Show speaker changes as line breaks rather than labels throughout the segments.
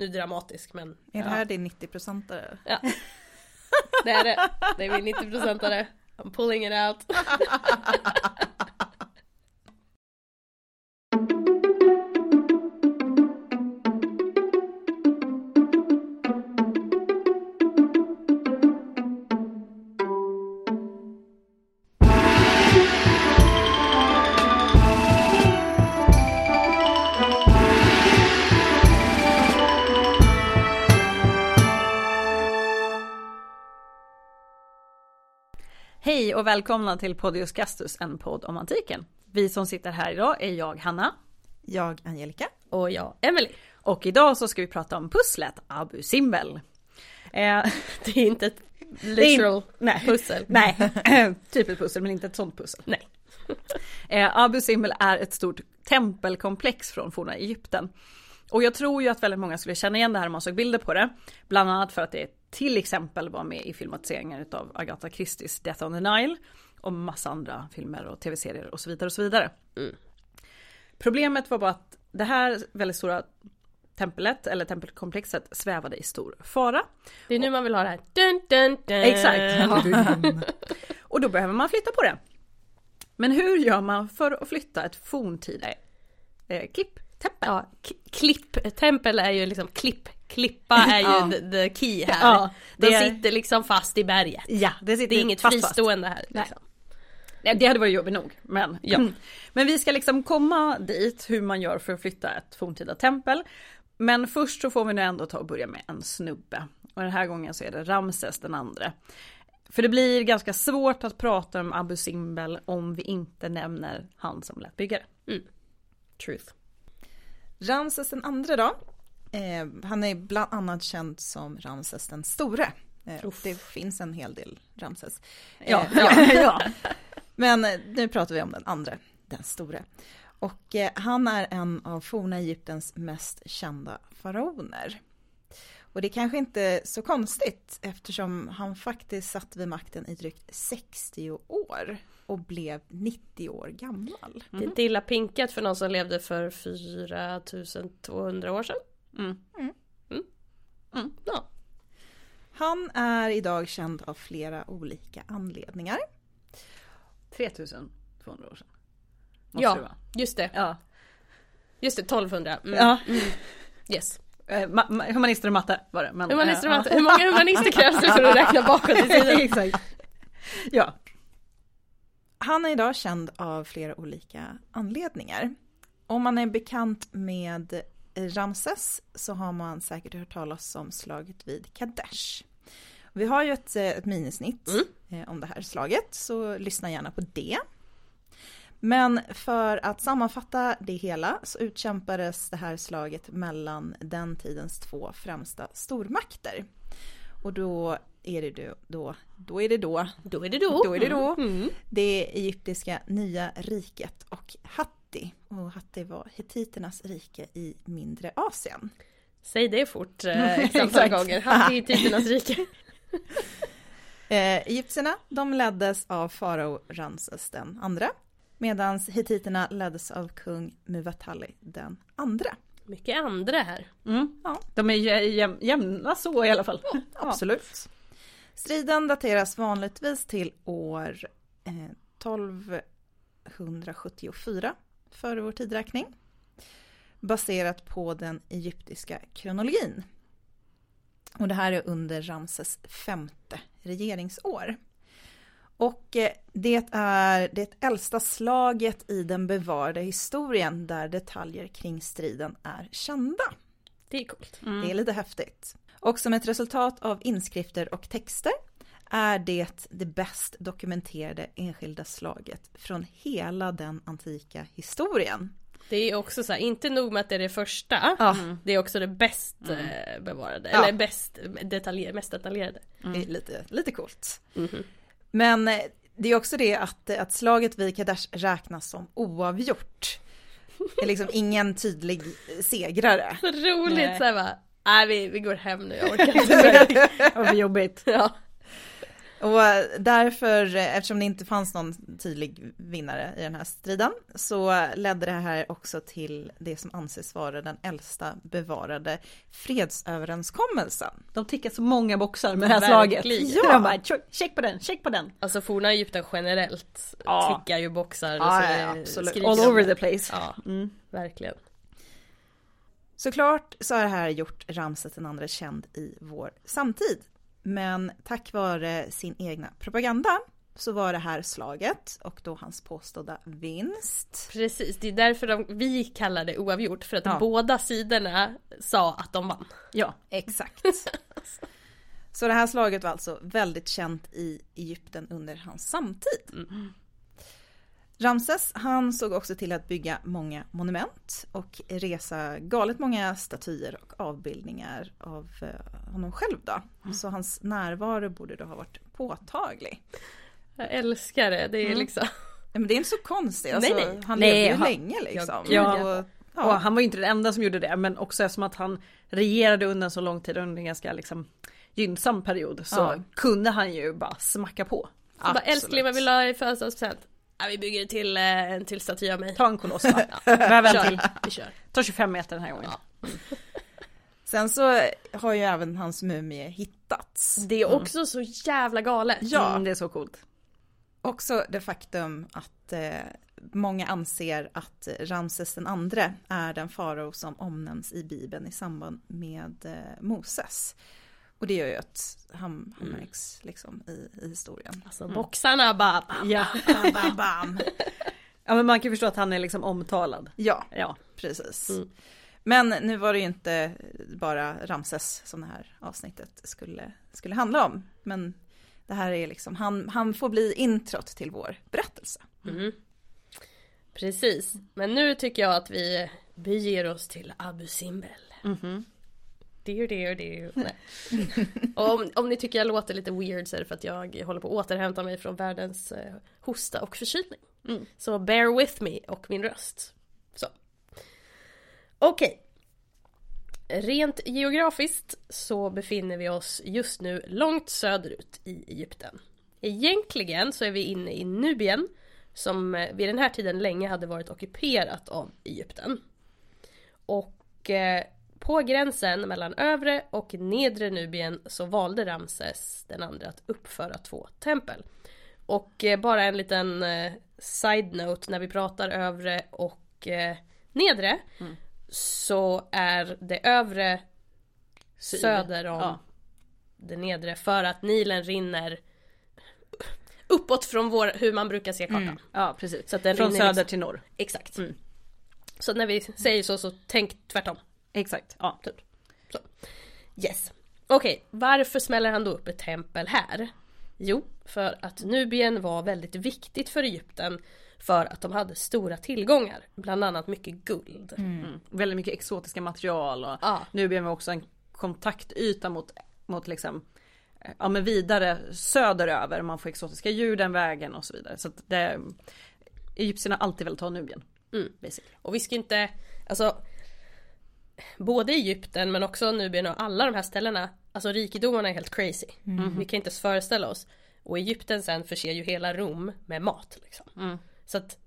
Nu dramatisk men.
Är det här din 90-procentare?
Ja. Det är det. Det är min 90-procentare. I'm pulling it out.
och välkomna till Podius Castus, en podd om antiken. Vi som sitter här idag är jag, Hanna.
Jag, Angelica.
Och jag, Emily.
Och idag så ska vi prata om pusslet Abu Simbel. Eh,
Det är inte ett literal
nej,
pussel.
nej, typ ett pussel men inte ett sånt pussel.
Nej.
Eh, Abu Simbel är ett stort tempelkomplex från forna Egypten. Och jag tror ju att väldigt många skulle känna igen det här om man såg bilder på det. Bland annat för att det till exempel var med i filmatiseringen av Agatha Christies Death on the Nile. Och massa andra filmer och tv-serier och så vidare och så vidare.
Mm.
Problemet var bara att det här väldigt stora templet eller tempelkomplexet svävade i stor fara.
Det är nu man vill ha det här. Dun, dun, dun.
Exakt. och då behöver man flytta på det. Men hur gör man för att flytta ett forntida eh, klipptempel?
Ja, k- klipp, tempel är ju liksom klipp, klippa är ju
Ja.
the, the key här.
Ja, det
De
är-
sitter liksom fast i berget.
Ja, det, sitter
Det är inget
fast,
fristående här. Liksom.
Nej, det hade varit jobbigt nog. Men,
Ja.
Mm. men vi ska liksom komma dit hur man gör för att flytta ett forntida tempel. Men först så får vi nu ändå ta och börja med en snubbe. Och den här gången så är det Ramses den andre. För det blir ganska svårt att prata om Abu Simbel om vi inte nämner han som lät bygga det.
Truth.
Ramses den andre då. Eh, han är bland annat känd som Ramses den store. Eh, det finns en hel del Ramses.
Ja,
Eh,
ja, ja.
Men eh, nu pratar vi om den andra, den store. Och eh, han är en av forna Egyptens mest kända faraoner. Och det är kanske inte så konstigt eftersom han faktiskt satt vid makten i drygt 60 år och blev 90 år gammal.
Det är inte illa pinkat för någon som levde för 4200 år sedan.
Mm.
Mm. Ja.
Han är idag känd av flera olika anledningar.
3200 år sedan. Måste
Ja.
det vara.
Just det,
Ja.
just det 1200. Mm.
ja.
Yes.
Eh, ma- ma- humanister och matte var det. Men,
Humanister,
eh,
och matte. Hur många humanister krävs det för att räkna bakåt i tiden?
Exakt. Ja.
Han är idag känd av flera olika anledningar. Om man är bekant med Ramses så har man säkert hört talas om slaget vid Kadesh. Vi har ju ett, eh, ett minisnitt
Mm.
eh, om det här slaget, så lyssna gärna på det. Men för att sammanfatta det hela så utkämpades det här slaget mellan den tidens två främsta stormakter. Och då är det då, då, då är det då
Då är det då.
Då är det då.
Mm.
det egyptiska nya riket och Hatti. Och Hatti var hettiternas rike i mindre Asien.
Säg det fort eh, ett antal gånger. Hatt i tidernas rike.
Eh, Egyptierna de leddes av farao Ramses den andra. Medan hettiterna leddes av kung Muwatalli den andra.
Mycket andra här.
Mm.
Ja.
De är jä- jäm, jämna så i alla fall.
Absolut. Striden dateras vanligtvis till år eh, 1274 före vår tidräkning. Baserat på den egyptiska kronologin. Och det här är under Ramses femte regeringsår. Och eh, det är det äldsta slaget i den bevarade historien där detaljer kring striden är kända.
Det är coolt.
Det är lite häftigt. Och som ett resultat av inskrifter och texter är det det bäst dokumenterade enskilda slaget från hela den antika historien.
Det är också så här, inte nog med att det är det första.
Ja.
Det är också det bäst eh, bevarade.
Ja.
Eller bäst detaljer, mest detaljerade.
Det är lite, lite coolt.
Mhm.
Men eh, det är också det att, att slaget vid Kadesh räknas som oavgjort. Det är liksom ingen tydlig segrare.
Så roligt
Nej.
såhär bara, nej vi, vi går hem nu, jag orkar inte mer.
Ja, vad jobbigt.
ja.
Och därför, eftersom det inte fanns någon tydlig vinnare i den här striden, så ledde det här också till det som anses vara den äldsta bevarade fredsöverenskommelsen.
De tickar så många boxar med det här
Verkligen.
slaget. Ja. De bara, check på den, check på den.
Alltså forna Egypten generellt
Ja.
tickar ju boxar.
Ja,
så
ja,
det
absolut.
All over
det.
the place.
Ja,
Mm.
verkligen.
Såklart så har det här gjort Ramses andra känd i vår samtid. Men tack vare sin egna propaganda så var det här slaget och då hans påstådda vinst.
Precis, det är därför de, vi kallar det oavgjort. För att
Ja.
båda sidorna sa att de vann.
Ja.
Exakt. Så det här slaget var alltså väldigt känt i Egypten under hans samtid. Ramses, han såg också till att bygga många monument och resa galet många statyer och avbildningar av eh, honom själv då. Så hans närvaro borde då ha varit påtaglig.
Jag älskar det, det är liksom
Ja, Men det är inte så konstigt, alltså,
Nej, nej.
han
Nej,
levde ju
han-
länge liksom.
Ja.
Och,
Och
ja.
han var ju inte den enda som gjorde det, men också eftersom att han regerade under en så lång tid, under en ganska liksom gynnsam period, så
Ja.
kunde han ju bara smacka på.
Så bara, älskling vad vill du ha i födelsedagspresent? Ja, vi bygger till eh, en till staty av mig.
Ta en koloss va? Behöver en till.
vi kör.
Ta 25 meter den här gången.
Ja.
Sen så har ju även hans mumie hittats.
Det är också så jävla galet.
Ja.
Mm, det är så coolt.
Också det faktum att eh, många anser att Ramses den andre är den farao som omnämns i Bibeln i samband med eh, Moses. Och det gör ju att han, han märks liksom i, i historien.
Alltså boxarna bara bam,
Ja.
Bam, bam, bam.
ja, men man kan förstå att han är liksom omtalad.
Ja,
Ja.
precis.
Mm.
Men nu var det ju inte bara Ramses som det här avsnittet skulle, skulle handla om. Men det här är liksom, han, han får bli introt till vår berättelse.
Mm. Precis, men nu tycker jag att vi beger oss till Abu Simbel.
Mhm.
Dear, dear, dear. Och om, om ni tycker jag låter lite weird så är det för att jag håller på att återhämta mig från världens eh, hosta och förkylning.
Mm.
Så bear with me och min röst. Så. Okej. Rent geografiskt så befinner vi oss just nu långt söderut i Egypten. Egentligen så är vi inne i Nubien som eh, vid den här tiden länge hade varit ockuperat av Egypten. Och eh, på gränsen mellan övre och nedre Nubien så valde Ramses den andra att uppföra två tempel. Och eh, bara en liten eh, side-note när vi pratar övre och eh, nedre så är det övre
Syd.
söder om
Ja.
det nedre för att Nilen rinner uppåt från vår, hur man brukar se kartan.
ja, precis.
Så att den
Från
rinner
söder
liksom-
till norr.
Exakt.
Mm.
Så när vi säger så så tänk tvärtom.
Exakt. Ja.
Typ. Så. Yes. Okej, varför smäller han då upp ett tempel här? Jo, för att Nubien var väldigt viktigt för Egypten för att de hade stora tillgångar, bland annat mycket guld.
Mm. Väldigt mycket exotiska material och
Ja.
Nubien var också en kontaktyta mot, mot liksom eh, Ja men vidare söderöver, man får exotiska djur den vägen och så vidare. Så att det Egyptierna har alltid velat ha Nubien.
Mm. Och vi ska inte, alltså Både Egypten men också Nubien och alla de här ställena Alltså rikedomarna är helt crazy Vi kan inte ens föreställa oss Och Egypten sen förser ju hela Rom med mat liksom.
Mm.
Så att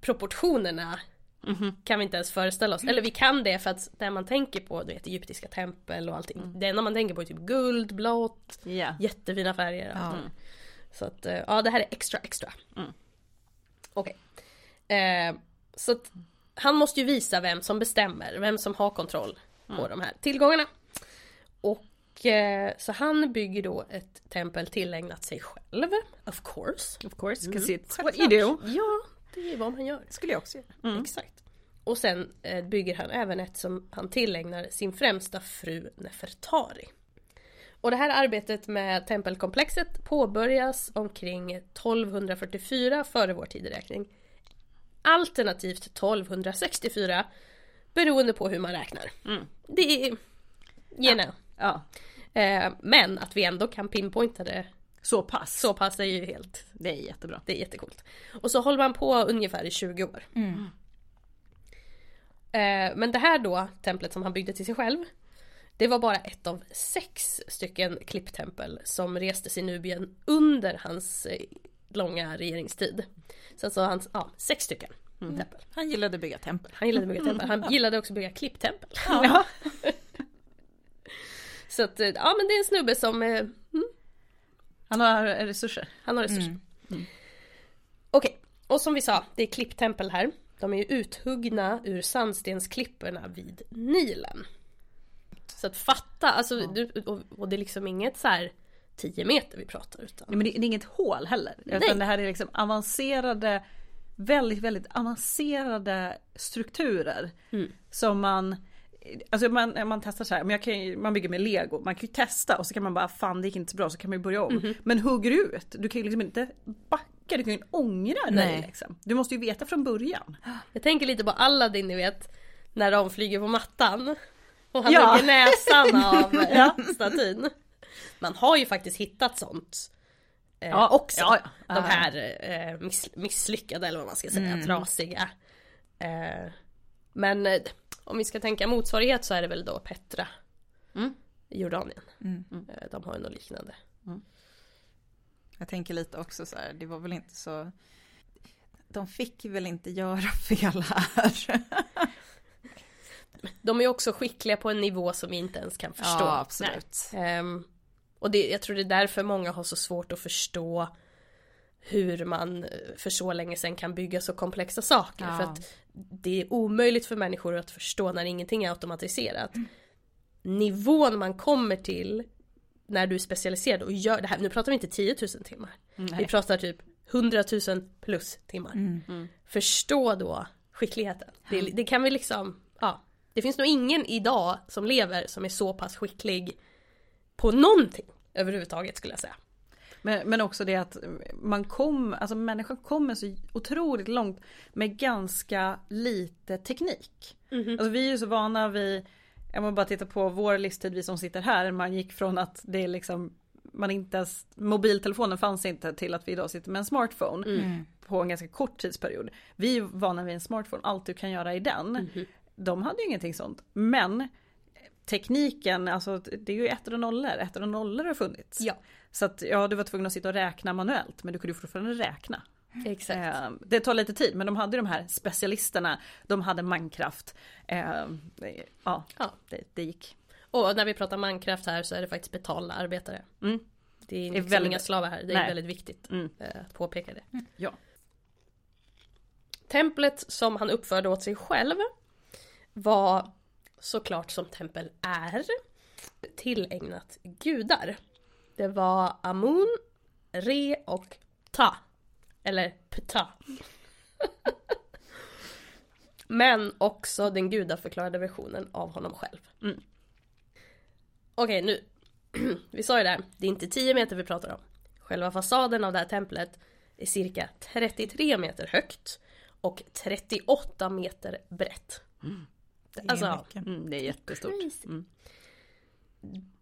Proportionerna
Mhm.
Kan vi inte ens föreställa oss Eller vi kan det för att när man tänker på du vet, egyptiska tempel och allting Det enda man tänker på är typ guld, blått
Ja.
Jättefina färger
Ja.
mm. Så att eh, ja det här är extra extra
Mm.
Okej eh, Så att han måste ju visa vem som bestämmer, vem som har kontroll på de här tillgångarna. Och eh, så han bygger då ett tempel tillägnat sig själv, of course.
Of course,
Mm.
'cause it's what you do.
Ja, det är vad man gör.
skulle jag också göra.
Exakt. Och sen eh, bygger han även ett som han tillägnar sin främsta fru Nefertari. Och det här arbetet med tempelkomplexet påbörjas omkring 1244 före vår tideräkning. Alternativt 1264 beroende på hur man räknar.
Mm.
Det är... You know.
Ja,
Eh, men att vi ändå kan pinpointa det
så pass.
så pass är ju helt
Det är jättebra.
det är jättecoolt. Och så håller man på ungefär i 20 år. Eh, men det här då, templet som han byggde till sig själv. Det var bara ett av sex stycken klipptempel som restes i Nubien under hans eh, långa regeringstid. Så alltså hans, ja, sex stycken tempel.
Han gillade att bygga tempel.
Han gillade att bygga tempel. Han gillade också att bygga klipptempel.
Ja.
Så att, eh, ja men det är en snubbe som, eh,
Han har resurser.
han har resurser. Okej, och som vi sa, det är klipptempel här. De är ju uthuggna ur sandstensklipporna vid Nilen. Så att fatta, alltså, du, och, och det är liksom inget så här 10 meter vi pratar utan.
Nej, men det, det är inget hål heller.
Nej.
Utan det här är liksom avancerade, väldigt, väldigt avancerade strukturer.
Mm.
Som man, alltså man, man testar så här, men jag kan, man bygger med lego, man kan ju testa och så kan man bara fan det gick inte så bra så kan man ju börja om.
Mhm.
Men hugger du ut, du kan ju liksom inte backa, du kan ju ångra dig liksom. Du måste ju veta från början.
Jag tänker lite på Aladdin ni vet, när de flyger på mattan. Och han
Ja.
hugger näsan av
Ja.
statyn. Man har ju faktiskt hittat sånt. Eh,
Ja,
också.
ja, ja.
De här eh, miss, misslyckade eller vad man ska säga,
Mm.
trasiga. Eh, men eh, om vi ska tänka motsvarighet så är det väl då Petra.
Mm.
I Jordanien.
Mm.
Eh, de har ju något liknande.
Jag tänker lite också så här, det var väl inte så... De fick väl inte göra fel här.
De är också skickliga på en nivå som vi inte ens kan förstå.
Ja, absolut.
Ehm, och det, jag tror det är därför många har så svårt att förstå hur man eh, för så länge sedan kan bygga så komplexa saker.
Ja.
För att det är omöjligt för människor att förstå när ingenting är automatiserat. Nivån man kommer till när du är specialiserad och gör det här, nu pratar vi inte 10 000 timmar. Vi pratar typ 100 000 plus timmar.
Mm.
Förstå då skickligheten. Det, det kan vi liksom, ja. Det finns nog ingen idag som lever som är så pass skicklig på någonting överhuvudtaget skulle jag säga.
Men, men också det att man kom, alltså människan kommer så otroligt långt med ganska lite teknik. Alltså vi är ju så vana vid, jag må bara titta på vår livstid, vi som sitter här, man gick från att det är liksom man inte ens, mobiltelefonen fanns inte till att vi idag sitter med en smartphone
Mm.
på en ganska kort tidsperiod. Vi är vana vid en smartphone, allt du kan göra i den. De hade ju ingenting sånt. Men tekniken, alltså det är ju ettor och nollor, ettor och nollor har funnits.
Ja,
Så att ja, du var tvungen att sitta och räkna manuellt men du kunde ju fortfarande räkna.
exakt.
Eh, det tar lite tid men de hade de här specialisterna, de hade Minecraft. Eh, ja,
Ja.
det, det gick.
Och när vi pratar Minecraft här så är det faktiskt betalda arbetare.
Mm.
Det är,
är
liksom
väldigt-
inga slavar här, det är
Nej.
väldigt viktigt
Mm.
eh, att påpeka det.
Ja.
Templet som han uppförde åt sig själv var såklart som tempel är tillägnat gudar. Det var Amun, Re och Ta. Eller Ptah. Men också den gudaförklarade versionen av honom själv.
Mm.
Okej nu, vi sa ju det, här, det är inte 10 meter vi pratar om. Själva fasaden av det här templet är cirka 33 meter högt och 38 meter brett.
Det är
Alltså,
mycket.
Mm, det är jättestort. Mm.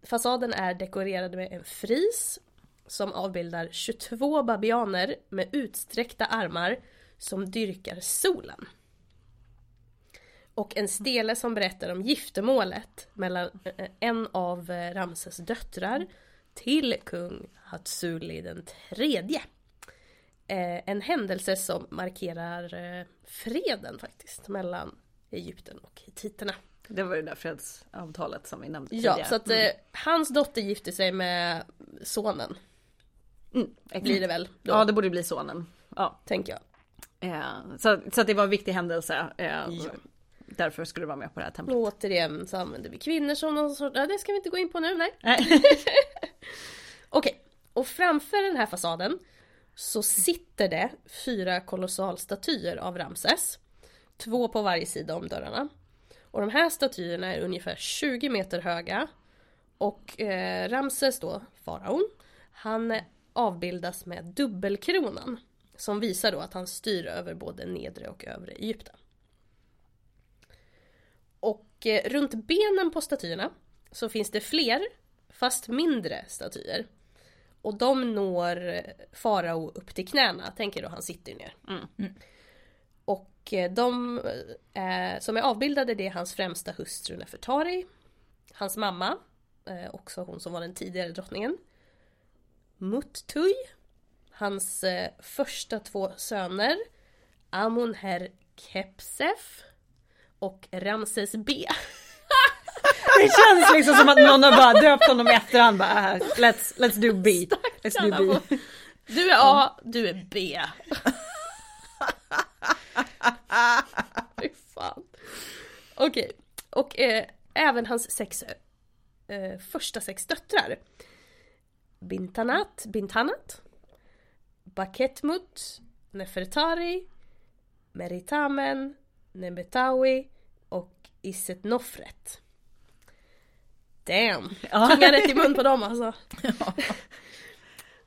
Fasaden är dekorerad med en fris som avbildar 22 babianer med utsträckta armar som dyrkar solen. Och en stele som berättar om giftermålet mellan eh, en av eh, Ramses döttrar till kung Hatsuli den tredje. Eh, En händelse som markerar freden faktiskt mellan Egypten och hittiterna.
Det var det där fredsavtalet som vi nämnde
Ja,
tidigare.
så att eh, hans dotter gifte sig med sonen.
Mm.
Blir det väl då,
Ja, det borde bli sonen. Ja,
tänker jag.
eh, så, så att det var en viktig händelse. Eh,
Ja.
Därför skulle det vara med på det här templet.
Och återigen så använder vi kvinnor som någon sorts, ja, det ska vi inte gå in på nu, nej.
Nej.
Okej, och framför den här fasaden så sitter det fyra kolossalstatyer av Ramses. Två på varje sida om dörrarna. Och de här statyerna är ungefär 20 meter höga. Och eh, Ramses då, faraon, han avbildas med dubbelkronan. Som visar då att han styr över både nedre och övre Egypten. Och eh, runt benen på statyerna så finns det fler, fast mindre statyer. Och de når eh, farao upp till knäna, tänker då han sitter ner.
Mm. mm.
Och eh, de eh, som är avbildade det är hans främsta hustru Nefertari, hans mamma, eh, också hon som var den tidigare drottningen. Muttuj, hans eh, första två söner, Amunher Kepsef och Ramses B.
Det känns liksom som att någon har bara döpt honom i efterhand bara äh, let's, let's do B. Let's do B.
Du är A, du är B. Fy fan. Okej, och eh, även hans sex eh, första sex döttrar. Bintanat, Bintanat, Baketmut, Nefertari, Meritamen, Nebetawi och Iset Nofret. Damn!
Ja.
Tunga rätt i mun på dem alltså.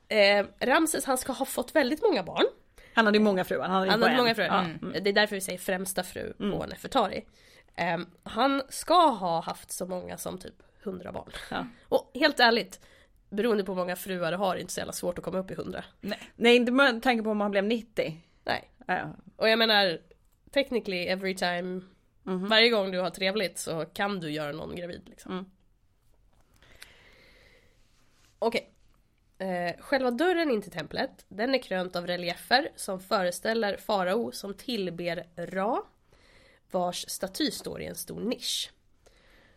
eh, Ramses han ska ha fått väldigt många barn.
Han hade ju många fruar. Han hade,
Han hade många fruar.
Ja.
Mm. Det är därför vi säger främsta fru på Nefertari. Ehm, han ska ha haft så många som typ 100 barn.
Ja.
Och helt ärligt, beroende på hur många fruar du har, är det inte så jävla svårt att komma upp i 100.
Nej, inte med tanke på om han blev 90.
Nej.
Ja.
Och jag menar, technically every time,
Mhm.
varje gång du har trevligt så kan du göra någon gravid liksom.
Mm.
Okej. Eh, själva dörren in till templet, den är krönt av reliefer som föreställer farao som tillber Ra, vars staty står i en stor nisch.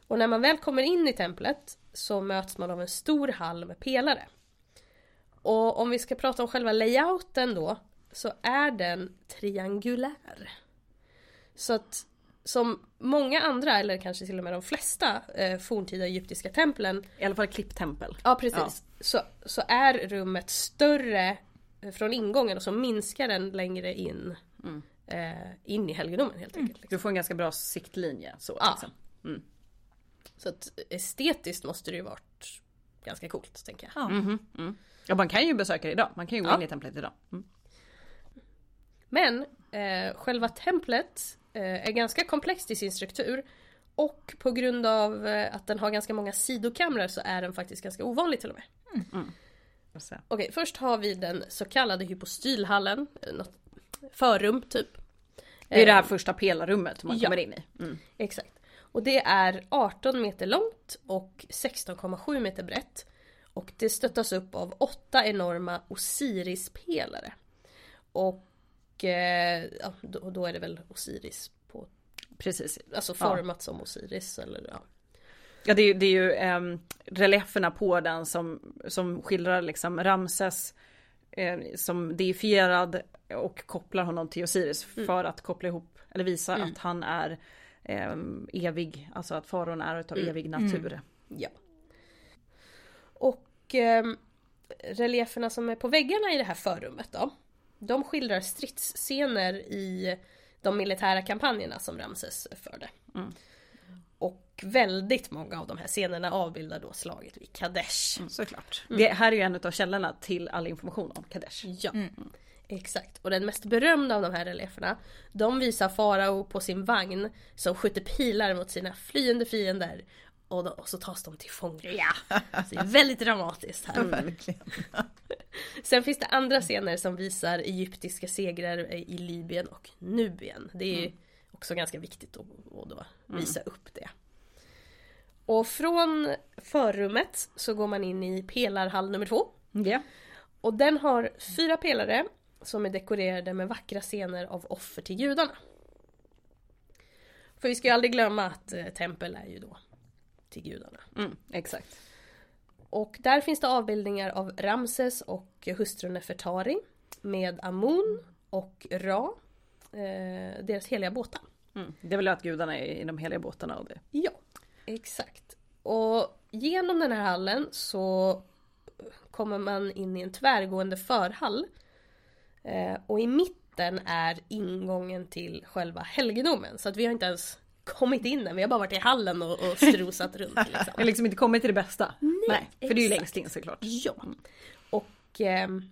Och när man väl kommer in i templet så möts man av en stor hall med pelare. Och om vi ska prata om själva layouten då, så är den triangulär. Så att som många andra, eller kanske till och med de flesta eh, forntida egyptiska templen
I alla fall klipptempel.
Ja precis. Så, så är rummet större eh, från ingången och så minskar den längre in
Mm.
eh, in i helgedomen helt enkelt. Liksom.
Du får en ganska bra siktlinje. Så,
Ja.
liksom.
Så att estetiskt måste det ju varit ganska coolt tänker jag.
Ja.
Mhm, mm. ja, man kan ju besöka det idag. Man kan ju gå
Ja.
in i templet idag. Mm.
Men eh, själva templet är ganska komplext i sin struktur och på grund av eh, att den har ganska många sidokamrar så är den faktiskt ganska ovanlig till och med.
Får se.
Okej, först har vi den så kallade hypostylhallen, eh, något förrum typ.
Det är det här
Eh,
första pelarrummet man
ja.
kommer in i. Mm.
Exakt. Och det är 18 meter långt och 16,7 meter brett. Och det stöttas upp av åtta enorma Osiris-pelare. Och eh, ja, då, då är det väl Osiris på,
Precis.
alltså
Ja.
format som Osiris eller ja.
Ja det är det är ju ehm, relieferna på den som, som skildrar liksom Ramses eh, som deifierad och kopplar honom till Osiris för att koppla ihop eller visa att han är ehm, evig, alltså att faraon är utav evig natur.
Ja. Och eh, relieferna som är på väggarna i det här förrummet då. De skildrar stridsscener i de militära kampanjerna som Ramses förde.
Mm.
Och väldigt många av de här scenerna avbildar då slaget vid Kadesh.
Såklart.
Det här är ju en av källorna till all information om Kadesh.
Ja, exakt. Och den mest berömda av de här relieferna, de visar farao på sin vagn som skjuter pilar mot sina flyende fiender. Och, då, och så tas de till fånga. Ja. Så det är väldigt dramatiskt här.
Verkligen.
Sen finns det andra scener som visar egyptiska segrar i Libyen och Nubien. Det är också ganska viktigt att, att då visa upp det. Och från förrummet så går man in i pelarhall nummer två.
Ja.
Och den har fyra pelare som är dekorerade med vackra scener av offer till gudarna. För vi ska ju aldrig glömma att eh, tempel är ju då till gudarna.
Mm, exakt.
Och där finns det avbildningar av Ramses och hustrun Nefertari med Amun och Ra, eh, deras heliga båtar.
Mm. Det är väl att gudarna är i de heliga båtarna och det.
Ja, exakt. Och genom den här hallen så kommer man in i en tvärgående förhall. Eh, och i mitten är ingången till själva helgedomen. Så att vi har inte ens kommit in än, vi har bara varit i hallen och, och strosat runt.
Jag
Liksom.
har liksom inte kommit till det bästa. Nej, för det är ju
exakt.
längst in såklart.
Ja. Och ehm,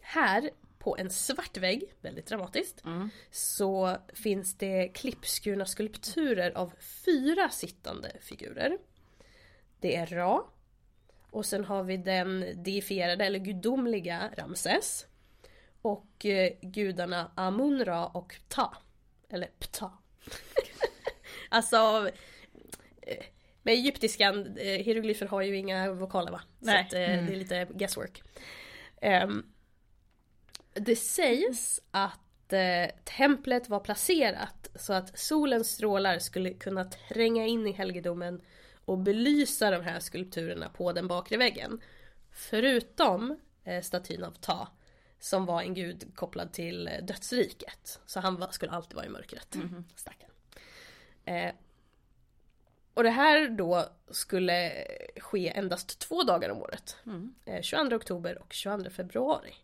här på en svart vägg, väldigt dramatiskt, så finns det klippskurna skulpturer av fyra sittande figurer. Det är Ra. Och sen har vi den deifierade eller gudomliga Ramses. Och eh, gudarna Amun-Ra och Ptah. Eller Ptah. alltså eh, med egyptiskan, eh, hieroglyfer har ju inga vokaler va?
Nej.
Så att, eh,
Mm.
det är lite guesswork. Ehm, det sägs att eh, templet var placerat så att solens strålar skulle kunna tränga in i helgedomen och belysa de här skulpturerna på den bakre väggen. Förutom eh, statyn av Ta som var en gud kopplad till dödsriket. Så han var, skulle alltid vara i mörkret. Stackarn. Eh, och det här då skulle ske endast två dagar om året. Eh, 22 oktober och 22 februari.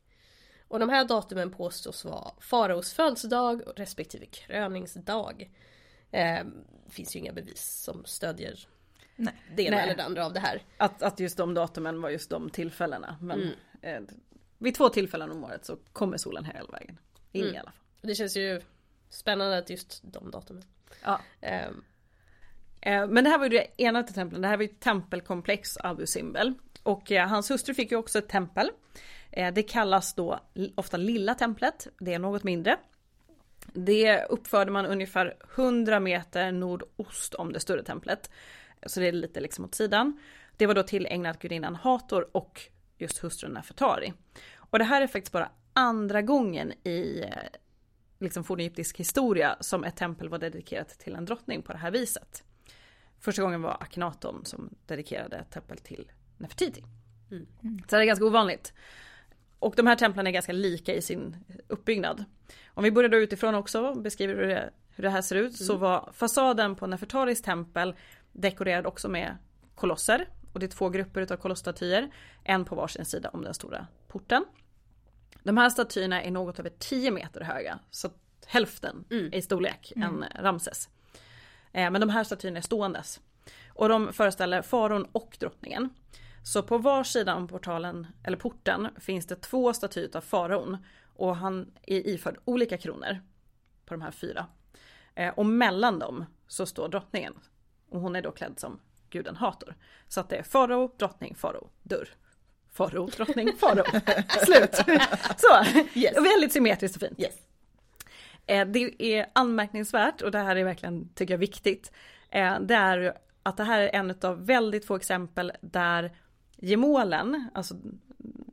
Och de här datumen påstås vara faraos födelsedag respektive kröningsdag. Eh, finns ju inga bevis som stödjer
Nej.
det ena
Nej.
eller det andra av det här.
Att, att just de datumen var just de tillfällena. Men
Mm.
eh, vid två tillfällen om året så kommer solen hela vägen. In
Mm.
i alla fall.
Det känns ju spännande att just de datumen.
Ja.
Ehm,
eh, men det här var ju det ena till templen, det här var ju ett tempelkomplex Abu Simbel. Och eh, hans hustru fick ju också ett tempel. Eh, det kallas då ofta lilla templet, det är något mindre. Det uppförde man ungefär 100 meter nordost om det större templet. Så det är lite liksom åt sidan. Det var då tillägnat gudinnan Hator och just hustrun Nefertari. Och det här är faktiskt bara andra gången i liksom fornegyptisk historia som ett tempel var dedikerat till en drottning på det här viset. Första gången var Akhenaton som dedikerade ett tempel till Nefertiti.
Mm.
Så det är ganska ovanligt. Och de här templen är ganska lika i sin uppbyggnad. Om vi börjar då utifrån också och beskriver hur det, hur det här ser ut så var fasaden på Nefertaris tempel dekorerad också med kolosser. Och det är två grupper utav kolosstatyer. En på varsin sida om den stora porten. De här statyerna är något över 10 meter höga. Så hälften
Mm.
i storlek än Ramses. Eh, Men de här statyerna är ståendes. Och de föreställer faraon och drottningen. Så på var sida om portalen, eller porten, finns det två statyer av faraon. Och han är iförd olika kronor på de här fyra. Eh, Och mellan dem så står drottningen. Och hon är då klädd som guden Hator. Så att det är farao, drottning, farao, dörr. Farao, drottning, farao. Slut! Så!
Yes.
Väldigt symmetriskt och fint.
yes.
Eh, Det är anmärkningsvärt och det här är verkligen, tycker jag, viktigt. Eh, Det är att det här är en av väldigt få exempel där gemålen, alltså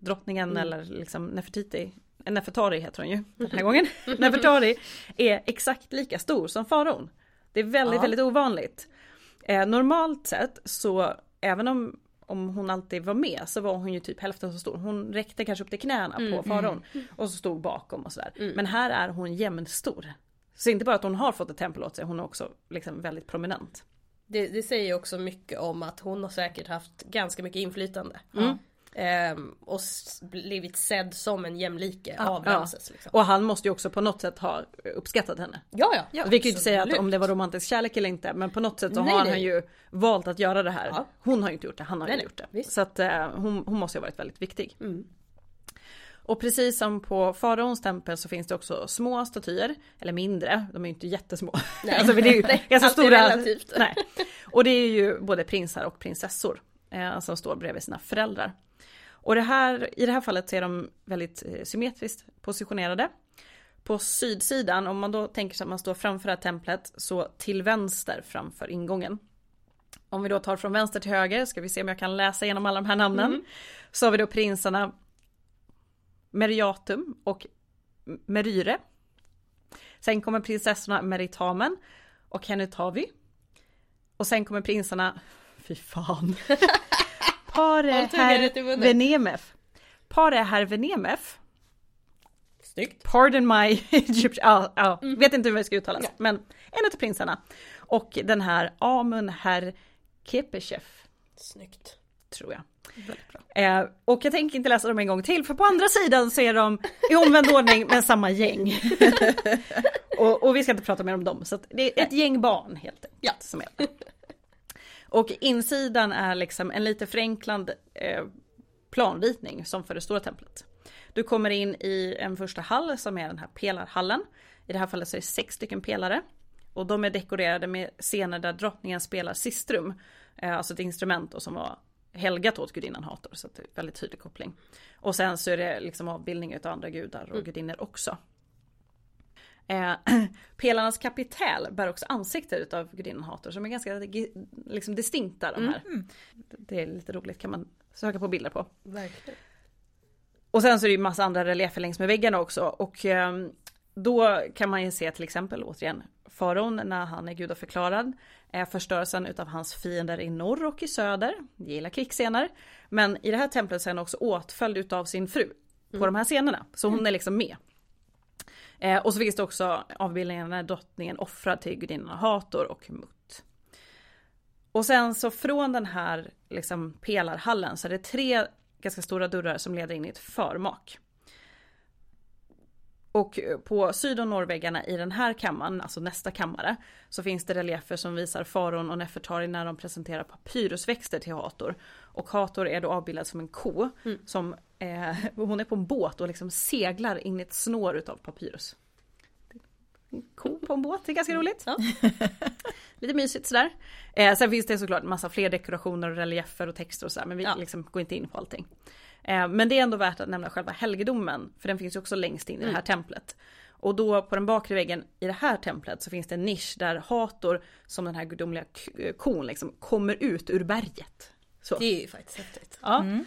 drottningen
Mm.
eller liksom Nefertiti, eh, Nefertari heter hon ju den här gången, Nefertari är exakt lika stor som faraon. Det är väldigt,
Ja.
väldigt ovanligt. Normalt sett så, även om, om hon alltid var med så var hon ju typ hälften så stor. Hon räckte kanske upp till knäna
Mm,
på faraon och så stod bakom och sådär.
Mm.
Men här är hon jämnstor. Så inte bara att hon har fått ett tempel åt sig, hon är också liksom väldigt prominent.
Det, det säger också mycket om att hon har säkert haft ganska mycket inflytande.
Mm.
Ehm, och blivit sedd som en jämlike
Ja,
av
ja.
Ramses. Liksom.
Och han måste ju också på något sätt ha uppskattat henne.
Ja, ja.
Ja,
Vi kan ju inte säga att om det var romantisk kärlek eller inte, men på något sätt så
Nej,
har
nej.
han ju valt att göra det här.
Ja.
Hon har ju inte gjort det, han har
Nej,
ju gjort det.
visst.
Så att eh, hon, hon måste ju ha varit väldigt viktig.
Mm.
Och precis som på faraons tempel så finns det också små statyer, eller mindre, de är ju inte jättesmå.
Nej.
alltså, det är ju
Nej,
ganska stora.
relativt.
Nej. Och det är ju både prinsar och prinsessor eh, som står bredvid sina föräldrar. Och det här, i det här fallet så är de väldigt eh, symmetriskt positionerade. På sydsidan, om man då tänker sig att man står framför det här templet, så till vänster framför ingången. Om vi då tar från vänster till höger, ska vi se om jag kan läsa igenom alla de här namnen.
Mm.
Så har vi då prinsarna Meriatum och Meryre. Sen kommer prinsessorna Meritamen och Henutavi. Och sen kommer prinsarna, fy fan. Pare herr. Venemef. Pare herr Venemef.
Snyggt.
Pardon my Egyptian, ja, ja,
Mm.
vet inte hur det ska uttalas.
Ja.
Men en av prinsarna. Och den här Amun herr Kepeshev,
Snyggt.
tror jag. Eh, och jag tänker inte läsa dem en gång till för på andra sidan så är de i omvänd ordning men samma gäng. och, och vi ska inte prata mer om dem så det är ett gäng barn helt enkelt.
Ja.
Som är. Och insidan är liksom en lite förenklad eh, planritning som för det stora templet. Du kommer in i en första hall som är den här pelarhallen. I det här fallet så är det sex stycken pelare. Och de är dekorerade med scener där drottningen spelar sistrum. Eh, alltså ett instrument då som var helgat åt gudinnan Hator. Så det är väldigt tydlig koppling. Och sen så är det liksom avbildning av andra gudar och gudinnor också. Eh, pelarnas kapitel bär också ansikte utav gudinnan Hator som är ganska liksom, distinkta de här.
Mm.
Det är lite roligt kan man söka på bilder på.
Verkligen.
Och sen så är det ju massa andra reliefer längs med väggarna också och eh, då kan man ju se till exempel återigen faraon när han är gudaförklarad. Eh, förstörelsen utav hans fiender i norr och i söder. Gillar krigsscener. Men i det här templet så är han också åtföljd utav sin fru. På de här scenerna. Så hon är liksom med. Eh, och så finns det också avbildningar när drottningen offrar till gudinnan Hator och Mut. Och sen så från den här liksom pelarhallen så är det tre ganska stora dörrar som leder in i ett förmak. Och på syd och norrväggarna i den här kammaren, alltså nästa kammare, så finns det reliefer som visar Faron och Nefertari när de presenterar papyrusväxter till Hator. Och Hator är då avbildad som en ko,
Mm.
som eh, hon är på en båt och liksom seglar in i ett snår utav papyrus. Ko på en båt, det är ganska roligt.
Ja.
Lite mysigt sådär. Eh, sen finns det såklart massa fler dekorationer och reliefer och texter och sådär, men vi
Ja.
liksom går inte in på allting. Eh, men det är ändå värt att nämna själva helgedomen, för den finns ju också längst in i det här templet. Och då på den bakre väggen i det här templet så finns det en nisch där Hator som den här gudomliga kon liksom kommer ut ur berget. Så.
Det är ju faktiskt häftigt.
Ja.
Mm.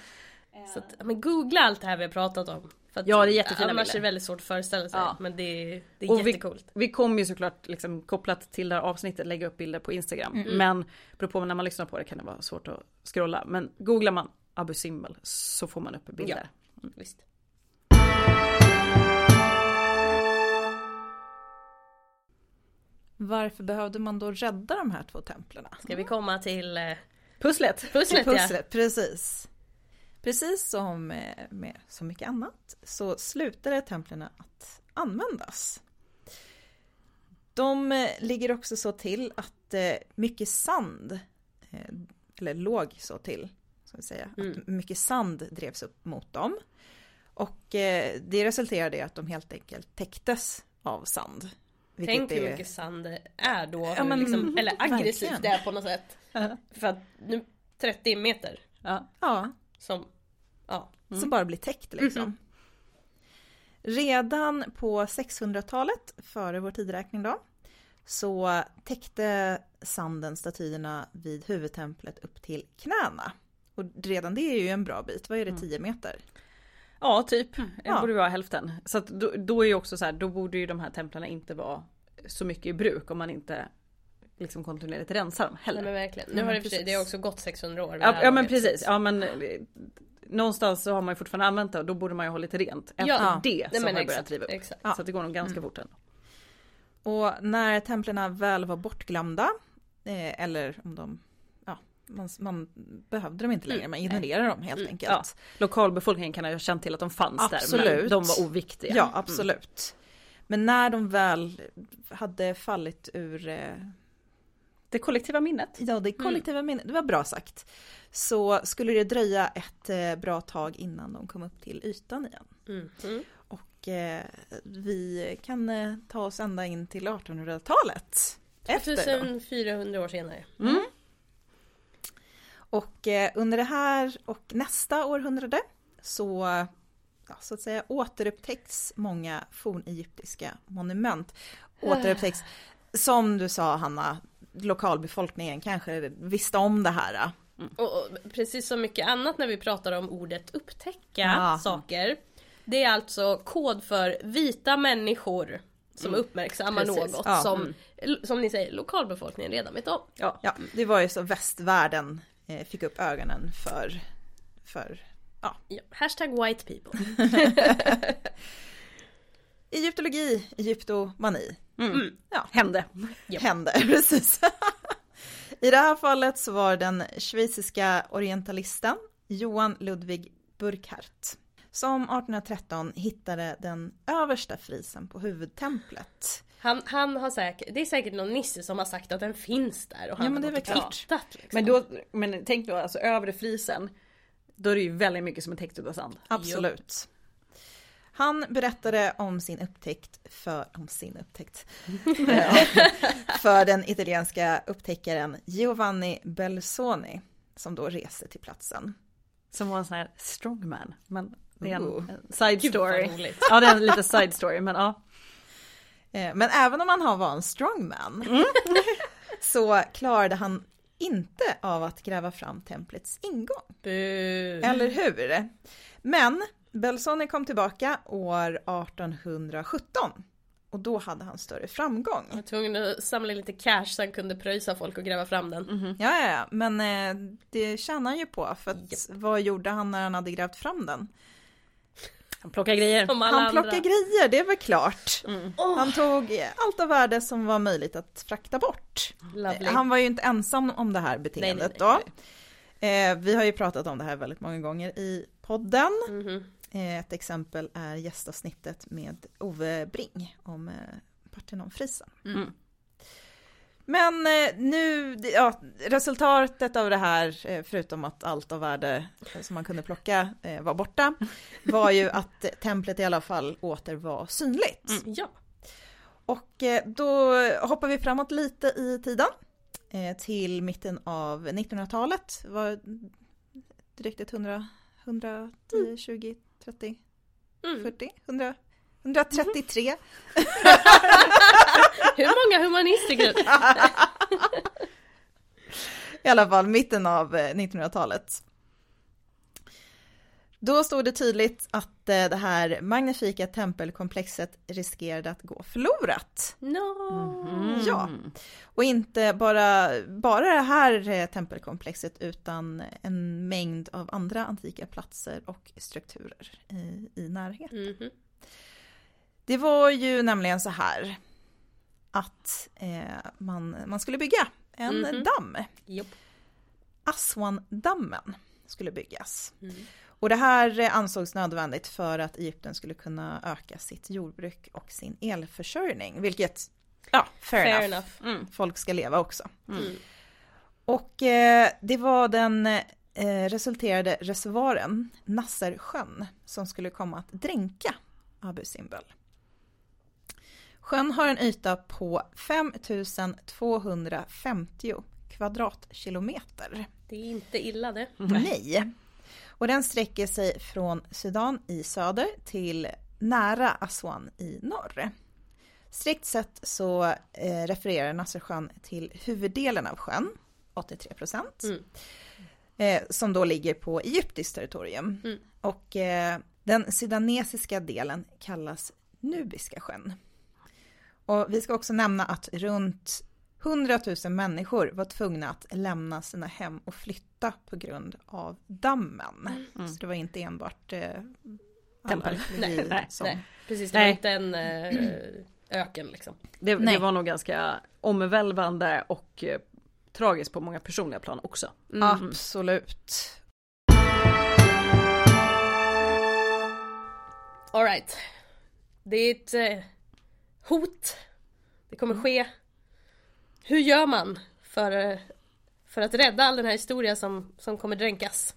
Så att, ja, men googla allt det här vi har pratat om. För att,
Ja, det är jättefina
Annars
bilder.
är det väldigt svårt att föreställa sig.
Ja.
Men det är, det är
Och vi-
jättecoolt.
Vi kommer ju såklart liksom kopplat till det här avsnittet lägga upp bilder på Instagram.
Mm.
Men beroende på när man lyssnar på det kan det vara svårt att scrolla. Men googlar man Abu Simbel så får man upp bilder.
Visst.
Varför behövde man då rädda de här två templen?
Ska vi komma till eh,
Pusslet!
pusslet? Ja.
Pusslet, precis. Precis som med så mycket annat så slutade templen att användas. De eh, ligger också så till att eh, mycket sand, eh, eller låg så till, ska vi säga,
Mm.
att mycket sand drevs upp mot dem. Och det resulterade i att de helt enkelt täcktes av sand.
Tänk hur mycket sand det är då.
Ja, men,
liksom, eller aggressivt
verkligen.
det är på något sätt. För att nu 30 meter
Ja.
Ja,
som, ja.
som bara blir täckt liksom.
Mhm.
Redan på 600-talet, före vår tidräkning då, så täckte sanden statyerna vid huvudtemplet upp till knäna. Och redan det är ju en bra bit, vad är det, 10 meter?
ja, typ. Det
Ja.
borde vara hälften. Så då, då är ju också så här, då borde ju de här templen inte vara så mycket i bruk om man inte liksom kontinuerligt rensar dem
Nej
heller.
men verkligen. Nu har det,
precis.
det har också gått 600 år. det
Ja, ja men precis,
så-
ja men eh, någonstans så har man ju fortfarande använt det och då borde man ju ha lite rent. Efter
Ja,
det
Nej,
så har
men
man börjat riva upp.
exakt.
Ja.
Så att det går nog ganska
Mm.
fort ändå.
Och när templen väl var bortglömda, eh, eller om de, ja, man, man behövde dem inte längre,
Mm.
man ignorerade dem helt
Mm.
enkelt.
Ja. Lokalbefolkningen kan ha känt till att de fanns där men
Absolut.
de var oviktiga.
Ja,
Mm.
absolut. Men när de väl hade fallit ur eh,
Det kollektiva minnet.
Ja, det kollektiva minnet, det var bra sagt. Så skulle det dröja ett eh, bra tag innan de kom upp till ytan igen.
Mm. Mm.
Och eh, vi kan eh, ta oss ända in till 1800-talet. Efter då.
1400 år senare.
Mm.
Och eh, under det här och nästa århundrade så, ja, så att säga, återupptäcks många fornegyptiska monument. Återupptäcks, som du sa Hanna, lokalbefolkningen kanske visste om det här.
Och, och precis som mycket annat när vi pratar om ordet upptäcka
Ja.
saker. Det är alltså kod för vita människor som uppmärksammar
Precis.
något
Ja.
som, som ni säger, lokalbefolkningen redan vet om.
Ja.
Ja, det var ju så västvärlden eh, fick upp ögonen för, för
Ja. Hashtag white people.
Egyptologi, egyptomani.
Mm.
Ja,
Hände.
Ja.
hände precis. I det här fallet så var den schweiziska orientalisten Johan Ludwig Burkhardt som 1813 hittade den översta frisen på huvudtemplet.
Han, han har säkert, det är säkert någon nisse som har sagt att den finns där och han
Ja, men
har
det är
gått
väl
och
klart.
tittat. Liksom.
Men, då, men tänk då alltså övre flisen. Då är det ju väldigt mycket som är täckt av sand.
Absolut. Han berättade om sin upptäckt för, om sin upptäckt, för den italienska upptäckaren Giovanni Belzoni som då reste till platsen.
Som var en sån här strongman. Men det är en,
Ooh.
en side story. Ja det är en liten side story men ja.
Eh, Men även om han har- var en strongman
Mm.
så klarade han inte av att gräva fram templets ingång.
Bu.
Eller hur? Men Belzoni kom tillbaka år 1817 och då hade han större framgång.
Jag var tvungen att samla lite cash så han kunde pröjsa folk och gräva fram den.
Mhm.
Ja, ja, ja, men eh, det tjänar han ju på för att vad gjorde han när han hade grävt fram den?
Han plockar grejer.
Som alla
Han plockar
andra.
grejer, det väl klart.
Mm.
Han tog allt av värde som var möjligt att frakta bort.
Lovely.
Han var ju inte ensam om det här beteendet
Nej, nej,
då. Eh, vi har ju pratat om det här väldigt många gånger i podden.
Mhm.
Eh, ett exempel är gästavsnittet med Ove Bring om eh, Partenonfrisen.
Mm.
Men eh, nu, det- ja, resultatet av det här, eh, förutom att allt av värde eh, som man kunde plocka eh, var borta, var ju att eh, templet i alla fall åter var synligt.
Ja.
Och eh, då hoppar vi framåt lite i tiden. eh, Till mitten av 1900-talet. Var drygt ett 100, 110, 20, 30,
Mm.
40, 100, 133.
Hur många humanistiker?
I alla fall mitten av eh, 1900-talet. Då stod det tydligt att eh, det här magnifika tempelkomplexet riskerade att gå förlorat.
No.
Mm.
Ja. Och inte bara, bara det här eh, tempelkomplexet utan en mängd av andra antika platser och strukturer i, i närheten.
Mhm.
Det var ju nämligen så här att eh, man, man skulle bygga en
Mhm.
damm.
Japp.
Aswan-dammen skulle byggas.
Mm.
Och det här eh, ansågs nödvändigt för att Egypten skulle kunna öka sitt jordbruk och sin elförsörjning. Vilket, ja, fair,
Fair
enough.
enough.
Mm.
Folk ska leva också.
Mm.
Och eh, det var den eh, resulterade reservoaren, Nassersjön, som skulle komma att dränka Abu Simbel. Sjön har en yta på 5250 kvadratkilometer.
Det är inte illa det.
Nej. Och den sträcker sig från Sudan i söder till nära Aswan i norr. Strikt sett så eh, refererar Nassersjön till huvuddelen av sjön, 83 procent,
Mm.
eh, som då ligger på egyptiskt territorium.
Mm.
Och eh, den sudanesiska delen kallas Nubiska sjön. Och vi ska också nämna att runt 100 000 människor var tvungna att lämna sina hem och flytta på grund av dammen.
Mm.
Så det var inte enbart eh,
Tempel.
Nej,
nej,
som...
Nej, precis. Det var
Nej.
inte en eh, öken liksom.
Det, det var nog ganska omvälvande och eh, tragiskt på många personliga plan också.
Mm.
Absolut.
Alright. Det är ett eh, hot. Det kommer ske. Hur gör man för, för att rädda all den här historien som, som kommer dränkas?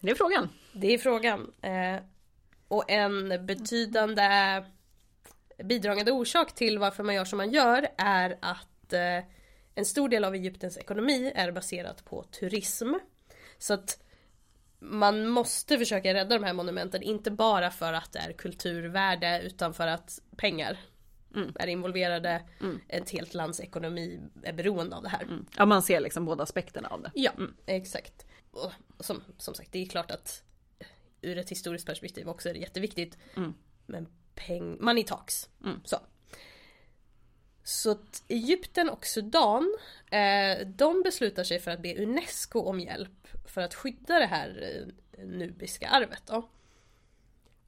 Det är frågan.
Det är frågan. Eh, och en betydande bidragande orsak till varför man gör som man gör är att eh, en stor del av Egyptens ekonomi är baserat på turism. Så att man måste försöka rädda de här monumenten, inte bara för att det är kulturvärde utan för att pengar
Mm.
är involverade.
Mm.
Ett helt lands ekonomi är beroende av det här.
Mm. Ja, man ser liksom båda aspekterna av det.
Ja, exakt. Och som, som sagt, det är klart att ur ett historiskt perspektiv också är det jätteviktigt.
Mm.
Men peng, money talks.
Mm.
Så. Så att Egypten och Sudan, eh, de beslutar sig för att be UNESCO om hjälp för att skydda det här eh, nubiska arvet. Då.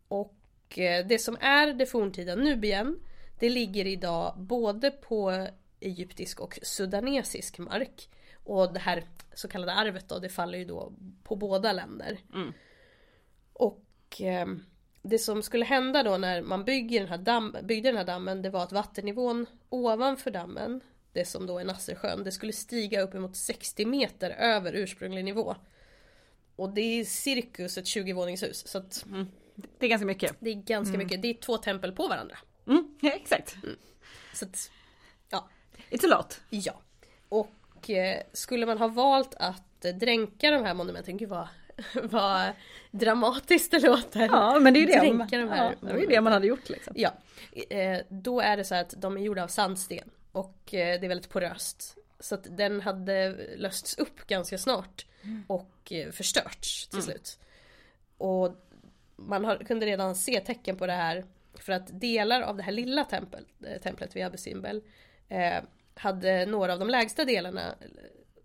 Och eh, det som är det forntida Nubien, det ligger idag både på egyptisk och sudanesisk mark. Och det här så kallade arvet då, det faller ju då på båda länder.
Mm.
Och eh, det som skulle hända då när man bygger den här damm, byggde den här dammen, det var att vattennivån ovanför dammen, det som då är Nassersjön, det skulle stiga upp emot 60 meter över ursprunglig nivå. Och det är cirkus ett 20-våningshus, så att
Det är ganska mycket.
det är ganska mycket, det är två tempel på varandra.
Mm. Ja, exakt.
Så att,
It's a lot.
ja. Och eh, skulle man ha valt att eh, dränka de här monumenten, gud vad vad dramatiskt det låter.
Ja men det är ju det,
Dränka de här
ja, det, är det man hade gjort liksom.
Ja, eh, då är det så att de är gjorda av sandsten och eh, det är väldigt poröst. Så att den hade lösts upp ganska snart och eh, förstörts till slut. Och man har, kunde redan se tecken på det här för att delar av det här lilla tempel, eh, templet vid Abu Simbel eh, hade några av de lägsta delarna eh,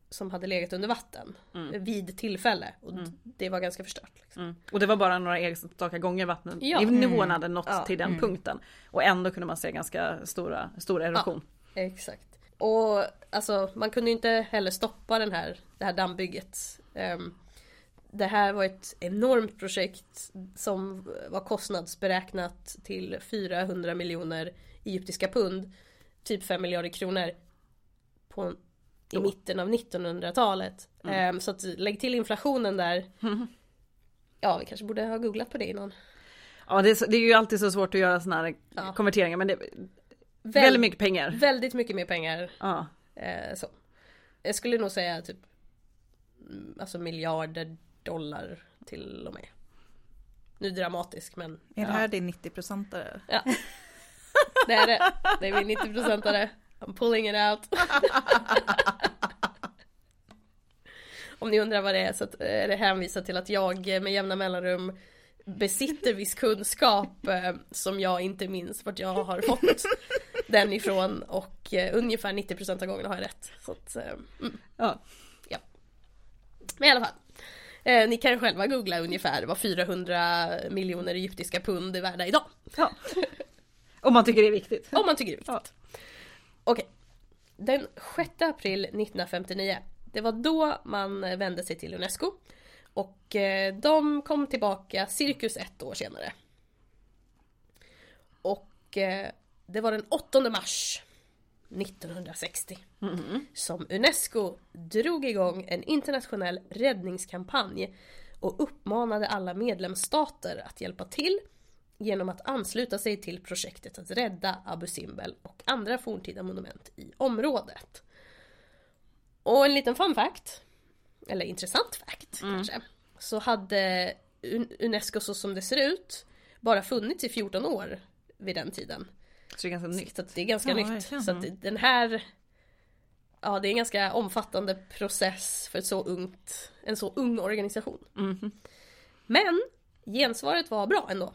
som hade legat under vatten vid tillfälle och det var ganska förstört. Liksom.
Mm. Och det var bara några enstaka gånger vattnet,
Ja.
nivån hade nått
Ja.
till den punkten. Och ändå kunde man se ganska stora, stor erosion.
Exakt. Och alltså man kunde ju inte heller stoppa den här, det här dammbygget. Ehm, det här var ett enormt projekt som var kostnadsberäknat till 400 miljoner egyptiska pund. Typ 5 miljarder kronor. På, I mitten av 1900-talet. Ehm, så att lägg till inflationen där. Ja, vi kanske borde ha googlat på det innan.
Ja det är, det är ju alltid så svårt att göra sådana här
Ja.
konverteringar men det
Väl-
väldigt mycket pengar.
Väldigt mycket mer pengar
Ja.
Eh, så. Jag skulle nog säga typ mm, Alltså miljarder dollar till och med. Nu dramatisk men
Är det här din 90-procentare?
ja. Det är det. Det är min 90-procentare. I'm pulling it out. Om ni undrar vad det är så är det hänvisat till att jag med jämna mellanrum besitter viss kunskap eh, som jag inte minns vart jag har fått den ifrån och eh, ungefär 90% av gångerna har jag rätt. Så att, eh, mm.
Ja.
Men i alla fall. Eh, ni kan själva googla ungefär vad 400 miljoner egyptiska pund är värda idag.
ja. Om man tycker det är viktigt.
Om man tycker det är viktigt.
Ja.
Okej. Den 6 april 1959. Det var då man vände sig till Unesco. Och eh, de kom tillbaka cirkus ett år senare. Och eh, det var den 8 mars 1960 som Unesco drog igång en internationell räddningskampanj och uppmanade alla medlemsstater att hjälpa till genom att ansluta sig till projektet att rädda Abu Simbel och andra forntida monument i området. Och en liten fun fact, eller intressant fact kanske, så hade Un- Unesco så som det ser ut bara funnits i 14 år vid den tiden.
Så det är ganska nytt.
Så det är ganska
Ja,
nytt. Så att den här Ja det är en ganska omfattande process för ett så ungt, en så ung organisation.
Mhm.
Men gensvaret var bra ändå.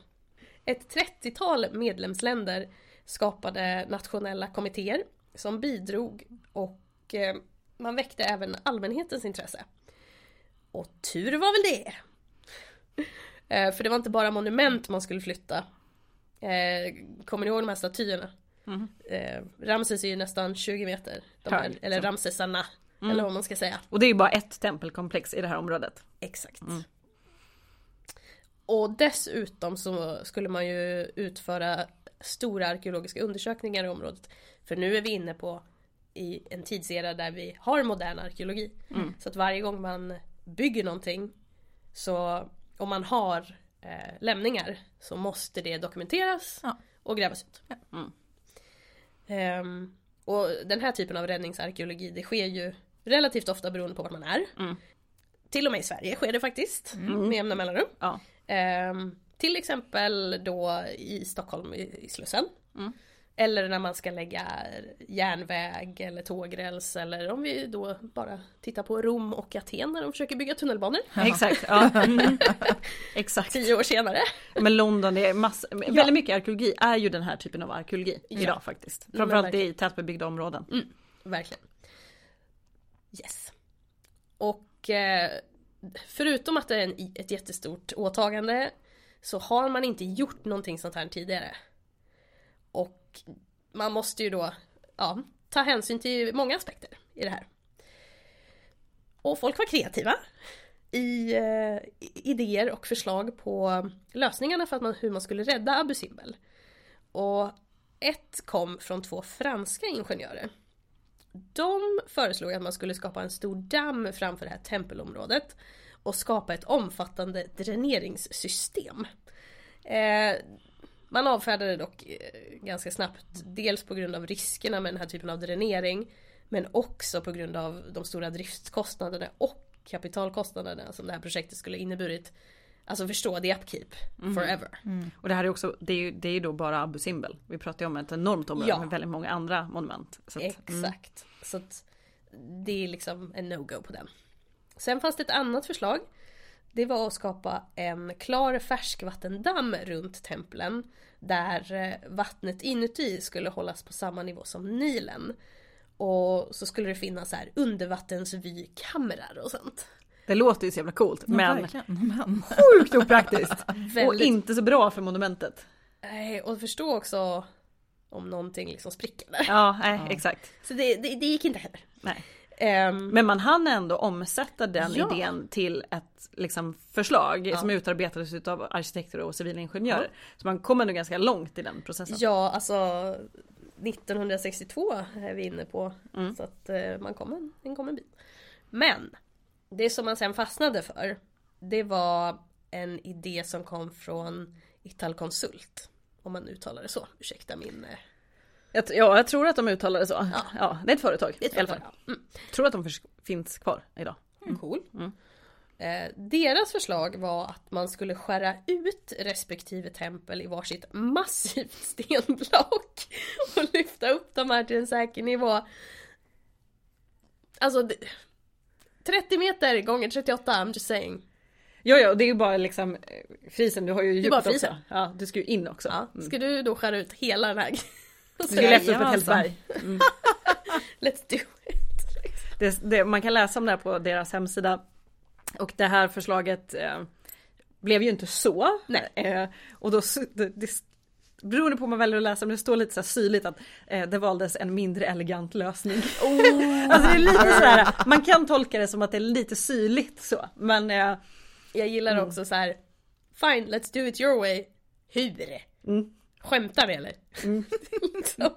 Ett 30-tal medlemsländer skapade nationella kommittéer som bidrog och eh, man väckte även allmänhetens intresse. Och tur var väl det! Eh, för det var inte bara monument man skulle flytta. Eh, kommer ni ihåg de här statyerna?
Mhm.
Eh, Ramses är ju nästan 20 meter. Här,
Hög,
eller
så.
Ramsesarna. Eller vad man ska säga.
Och det är ju bara ett tempelkomplex i det här området.
Exakt. Och dessutom så skulle man ju utföra stora arkeologiska undersökningar i området. För nu är vi inne på i en tidsera där vi har modern arkeologi. Så att varje gång man bygger någonting så om man har eh, lämningar så måste det dokumenteras
Ja.
och grävas ut.
Mm.
Ehm, och den här typen av räddningsarkeologi det sker ju relativt ofta beroende på var man är.
Mm.
Till och med i Sverige sker det faktiskt med jämna mellanrum.
Ja.
Ehm, till exempel då i Stockholm i, i Slussen.
Mm.
Eller när man ska lägga järnväg eller tågräls eller om vi då bara tittar på Rom och Aten när de försöker bygga tunnelbanor.
Exakt. Ja. Mm. Exakt.
Tio år senare.
Men London, det är mass... väldigt mycket arkeologi är ju den här typen av arkeologi
Ja.
idag faktiskt.
Men
Framförallt i tätbebyggda områden.
Verkligen. Yes. Och eh, förutom att det är en, ett jättestort åtagande så har man inte gjort någonting sånt här tidigare. Man måste ju då ja, ta hänsyn till många aspekter i det här. Och folk var kreativa i eh, idéer och förslag på lösningarna för att man, hur man skulle rädda Abu Simbel. Och ett kom från två franska ingenjörer. De föreslog att man skulle skapa en stor damm framför det här tempelområdet och skapa ett omfattande dräneringssystem. Eh, man avfärdade dock eh, ganska snabbt, dels på grund av riskerna med den här typen av dränering men också på grund av de stora driftskostnaderna och kapitalkostnaderna som det här projektet skulle inneburit. Alltså förstå, det är upkeep forever.
Och det här är också, det är ju, det är då bara Abu Simbel. Vi pratar ju om ett enormt område
Ja.
med väldigt många andra monument. Så att, mm.
Exakt. Så att det är liksom en no-go på den. Sen fanns det ett annat förslag. Det var att skapa en klar färskvattendamm runt templen. Där eh, vattnet inuti skulle hållas på samma nivå som Nilen. Och så skulle det finnas så här undervattensvykamrar och sånt.
Det låter ju så jävla coolt
Ja,
men
men.
sjukt opraktiskt. och inte så bra för monumentet.
Nej, och förstå också om någonting liksom spricker där.
Ja, nej, exakt.
Så det, det, det gick inte heller.
Nej.
Ehm,
Men man hann ändå omsätta den
Ja.
idén till ett liksom, förslag
Ja.
som utarbetades av arkitekter och civilingenjörer. Så man kom ändå ganska långt i den processen.
Ja, alltså 1962 är vi inne på.
Mm.
Så att eh, man kom en, en kom en bit. Men det som man sen fastnade för det var en idé som kom från Italkonsult. Om man uttalar det så. Ursäkta min...
Jag, ja, jag tror att de uttalar det så. Ja. det är ett företag
ett
i alla fall.
företag. Mm.
Tror att de finns kvar idag.
Cool.
Mm.
Eh, deras förslag var att man skulle skära ut respektive tempel i varsitt massivt stenblock och lyfta upp de här till en säker nivå. Alltså det- 30 meter gånger 38, I'm just saying.
Ja, ja, det är ju bara liksom eh, frisen, du har ju djupet också. Ja, du ska ju in också.
Ja,
Mm.
ska du då skära ut hela den här
Lyfta upp ett helt
Jajamensan.
berg. Mm.
Let's do it.
Det, det, man kan läsa om det här på deras hemsida. Och det här förslaget eh, blev ju inte så.
Nej.
Eh, och då, det, det, beroende på hur man väljer att läsa, men det står lite så här syrligt att eh, det valdes en mindre elegant lösning. alltså det är lite så här, man kan tolka det som att det är lite syrligt så. Men eh,
Jag gillar
Mm.
också så här. Fine, let's do it your way. Hur?
Mm.
Skämtar vi eller?
Mm.
liksom.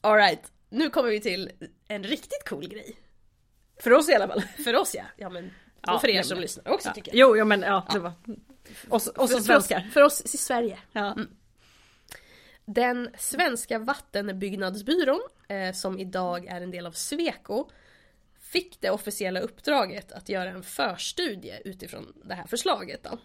Alright, nu kommer vi till en riktigt cool grej.
för oss i alla fall.
För oss ja. ja men,
Ja,
och för er
men-
som lyssnar också
Ja.
tycker jag.
Jo, jo men ja, det var. Och, så- och som
för, för, oss,
svenskar.
för oss i Sverige.
Ja.
Den svenska vattenbyggnadsbyrån, eh, som idag är en del av Sweco, fick det officiella uppdraget att göra en förstudie utifrån det här förslaget. Då.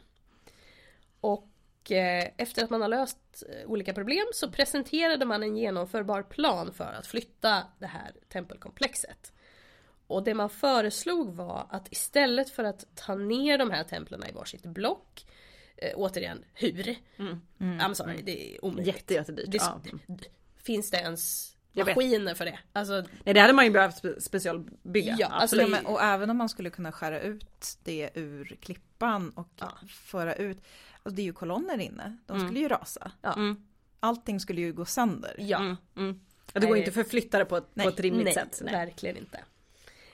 Och eh, efter att man har löst eh, olika problem så presenterade man en genomförbar plan för att flytta det här tempelkomplexet. Och det man föreslog var att istället för att ta ner de här templen i varsitt block, eh, återigen, hur?
Mm.
I'm sorry, det är omöjligt.
Jätte, jättedyrt.
Det,
Ja.
Finns det ens
Jag vet.
maskiner för det? Alltså,
Nej, det hade man ju behövt spe- specialbygga.
Ja, alltså.
Ja, men, och även om man skulle kunna skära ut det ur klippan och
Ja.
föra ut, alltså det är ju kolonner inne, de
Mm.
skulle ju rasa.
ja.
Mm.
Allting skulle ju gå sönder.
ja.
Mm, mm. Ja, det går
Nej.
inte att förflytta det på ett,
Nej,
på ett rimligt
nej,
sätt. Nej.
verkligen inte.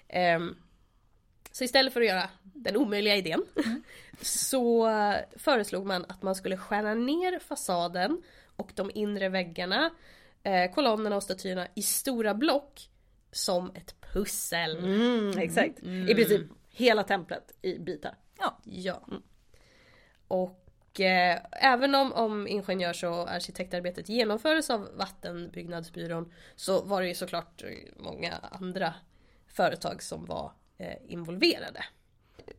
Ehm, så istället för att göra den omöjliga idén
Mm.
så eh, föreslog man att man skulle skära ner fasaden och de inre väggarna, eh, kolonnerna och statyerna i stora block som ett pussel.
Mm, exakt. I princip hela templet i bitar.
Ja. Och eh, även om, om ingenjörs och arkitektarbetet genomfördes av Vattenbyggnadsbyrån så var det ju såklart eh, många andra företag som var eh, involverade.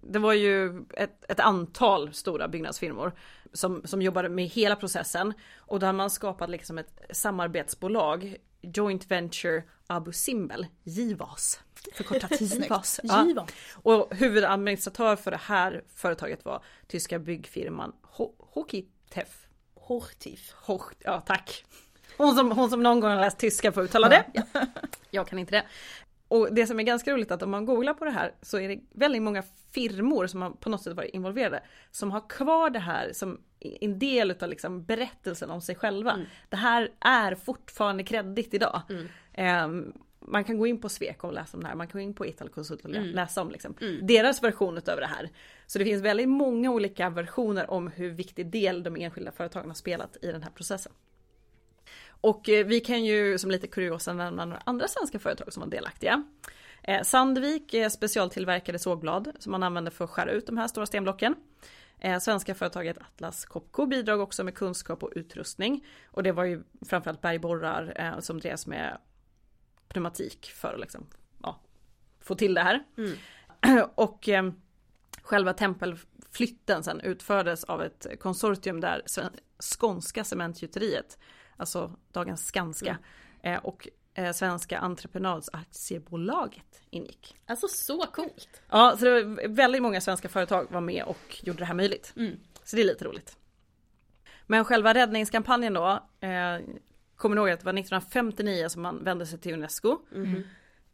Det var ju ett, ett antal stora byggnadsfirmor som, som jobbade med hela processen och då har man skapat liksom ett samarbetsbolag Joint Venture Abu Simbel, JVAS. Förkortat JVAS. Ja. Och huvudadministratör för det här företaget var tyska byggfirman Ho- Hokitef.
Hortif.
Hoch, ja tack. Hon som, hon som någon gång har läst tyska får uttala det. Jag kan inte det. Och det som är ganska roligt är att om man googlar på det här så är det väldigt många firmor som har på något sätt varit involverade som har kvar det här som en del av liksom berättelsen om sig själva. Det här är fortfarande kreddigt idag. Ehm, man kan gå in på Sweco och läsa om det här, man kan gå in på Italkonsult och lä- läsa om liksom deras version av det här. Så det finns väldigt många olika versioner om hur viktig del de enskilda företagen har spelat i den här processen. Och eh, vi kan ju som lite kuriosa nämna några andra svenska företag som var delaktiga. Eh, Sandvik eh, specialtillverkade sågblad som man använde för att skära ut de här stora stenblocken. Eh, svenska företaget Atlas Copco bidrog också med kunskap och utrustning. Och det var ju framförallt bergborrar eh, som drevs med pneumatik för att liksom, ja, få till det här. och eh, själva tempelflytten sen utfördes av ett konsortium där Skånska Cementgjuteriet, alltså dagens Skanska, eh, och Svenska Entreprenadsaktiebolaget ingick.
Alltså så coolt!
Ja, så det var väldigt många svenska företag var med och gjorde det här möjligt.
Mm.
Så det är lite roligt. Men själva räddningskampanjen då, eh, kommer ihåg att det var 1959 som man vände sig till Unesco.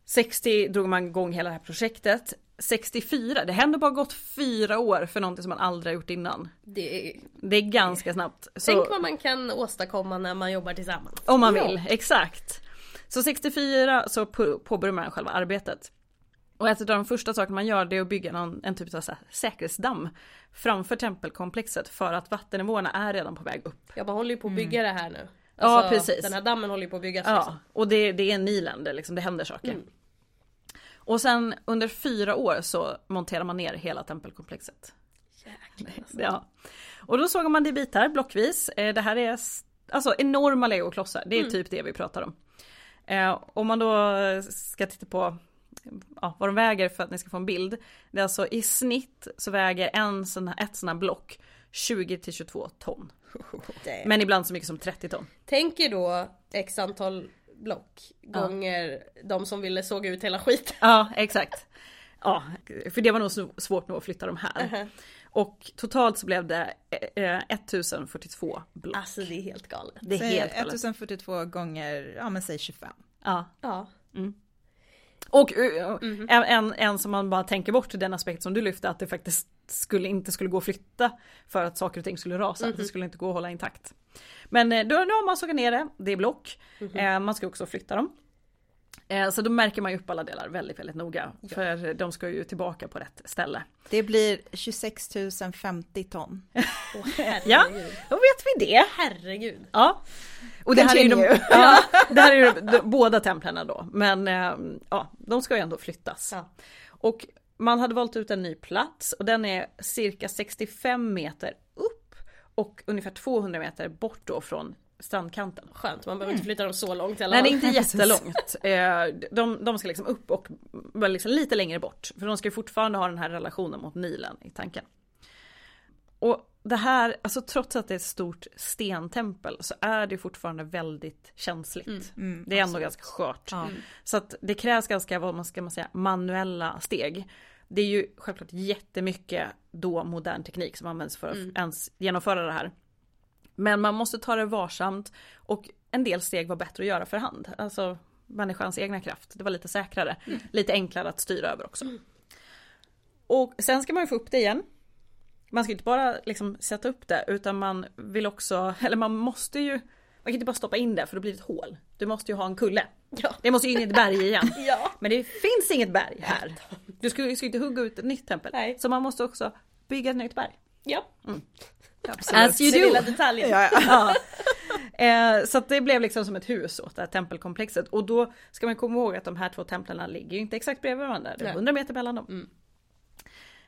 60 drog man igång hela det här projektet. 64, det hände bara gått fyra år för någonting som man aldrig har gjort innan.
Det är...
Det är ganska snabbt. Så,
Tänk vad man kan åstadkomma när man jobbar tillsammans.
om man
Ja.
vill, exakt. Så 64 så på- påbörjar man själva arbetet. Och ett av de första sakerna man gör det är att bygga någon, en typ av så här säkerhetsdamm framför tempelkomplexet för att vattennivåerna är redan på väg upp.
Ja man håller ju på att bygga det här nu.
Mm. Ja, precis.
Den här dammen håller ju på att byggas.
Ja,
liksom.
och det, det är Nilen, det, liksom, det händer saker.
Mm.
Och sen under fyra år så monterar man ner hela tempelkomplexet.
Jäklar, alltså.
Ja. Och då såg man det i bitar blockvis. Eh, Det här är alltså enorma legoklossar, det är
Mm.
typ det vi pratar om. Eh, Om man då ska titta på ja, vad de väger för att ni ska få en bild. Det är alltså i snitt så väger en sån här, ett sån här block 20 till 22 ton.
Det-
Men ibland så mycket som 30 ton.
Tänk er då x antal block gånger de som ville såga ut hela skiten.
Ja, exakt. Ja, för det var nog så svårt nog att flytta de här. Och totalt så blev det eh, 1042 block.
Alltså det är helt galet.
det är helt galet.
1042 gånger, ja men säg 25.
Ja.
Ja.
Och eh, en, en, en som man bara tänker bort den aspekt som du lyfte att det faktiskt skulle, inte skulle gå att flytta för att saker och ting skulle rasa. Det skulle inte gå att hålla intakt. Men eh, då, nu har man sågat ner det, det är block. Eh, man ska också flytta dem. Eh, så då märker man ju upp alla delar väldigt, väldigt noga. För de ska ju tillbaka på rätt ställe.
Det blir 26 050 ton.
Åh.
Ja, då vet vi det.
Herregud.
Ja. Och det här är ju de, ja, det här är ju de, de, båda templen då. Men eh, ja, de ska ju ändå flyttas.
Ja.
Och man hade valt ut en ny plats och den är cirka 65 meter upp och ungefär 200 meter bort då från strandkanten.
Skönt, man behöver inte flytta dem så långt alla
Nej det är inte jättelångt. Eh, De, de ska liksom upp och liksom lite längre bort. För de ska ju fortfarande ha den här relationen mot Nilen i tanken. Och det här, alltså trots att det är ett stort stentempel så är det fortfarande väldigt känsligt.
Mm,
det är ändå ganska skört.
Ja.
Så att det krävs ganska, vad man ska man säga, manuella steg. Det är ju självklart jättemycket då modern teknik som används för att ens genomföra det här. Men man måste ta det varsamt och en del steg var bättre att göra för hand. Alltså människans egna kraft. Det var lite säkrare. Lite enklare att styra över också. Och sen ska man ju få upp det igen. Man ska inte bara liksom sätta upp det utan man vill också, eller man måste ju, man kan inte bara stoppa in det för då blir det ett hål. Du måste ju ha en kulle.
Ja.
Det måste ju in i ett berg igen.
Ja.
Men det finns inget berg här. Du ska ju inte hugga ut ett nytt tempel.
Nej.
Så man måste också bygga ett nytt berg.
Ja.
Absolut.
As you do.
lilla detaljen.
Ja, ja.
Eh, så det blev liksom som ett hus åt det här tempelkomplexet. Och då ska man komma ihåg att de här två templen ligger inte exakt bredvid varandra. Det är
Nej.
100 meter mellan dem.
Mm.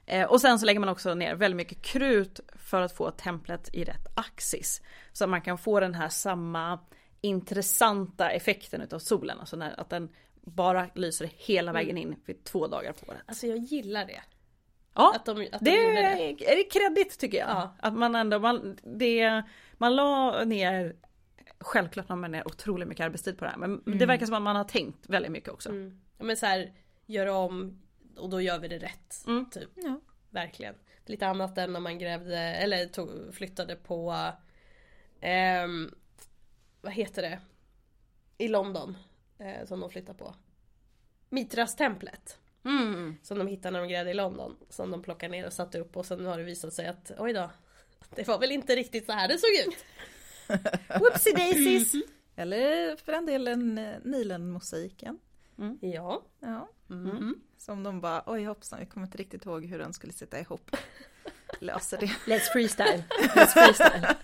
Eh, och sen så lägger man också ner väldigt mycket krut för att få templet i rätt axis. Så att man kan få den här samma intressanta effekten utav solen. Alltså när, att den bara lyser hela vägen in vid två dagar på året.
Alltså jag gillar det.
Ja,
Att de, att
det
de det.
är, kreddigt tycker jag.
Ja.
Att man ändå, man, det, man la ner, självklart la man ner otroligt mycket arbetstid på det här. Men det verkar som att man har tänkt väldigt mycket också.
Mm. Ja, men så här, göra om och då gör vi det rätt.
Mm.
Typ.
Ja.
Verkligen. Lite annat än när man grävde, eller tog, flyttade på ehm, Vad heter det? I London. Eh, som de flyttade på. Mitras-templet.
Mm.
Som de hittade när de grävde i London. Som de plockade ner och satte upp och sen har det visat sig att oj då. Det var väl inte riktigt så här det såg ut.
Whoopsie daisies!
Eller för den delen eh, Nilen-mosaiken.
Ja.
Ja.
Mm.
Som de bara, oj hoppsan, vi kommer inte riktigt ihåg hur den skulle sitta ihop. Löser det.
Let's freestyle. Let's freestyle.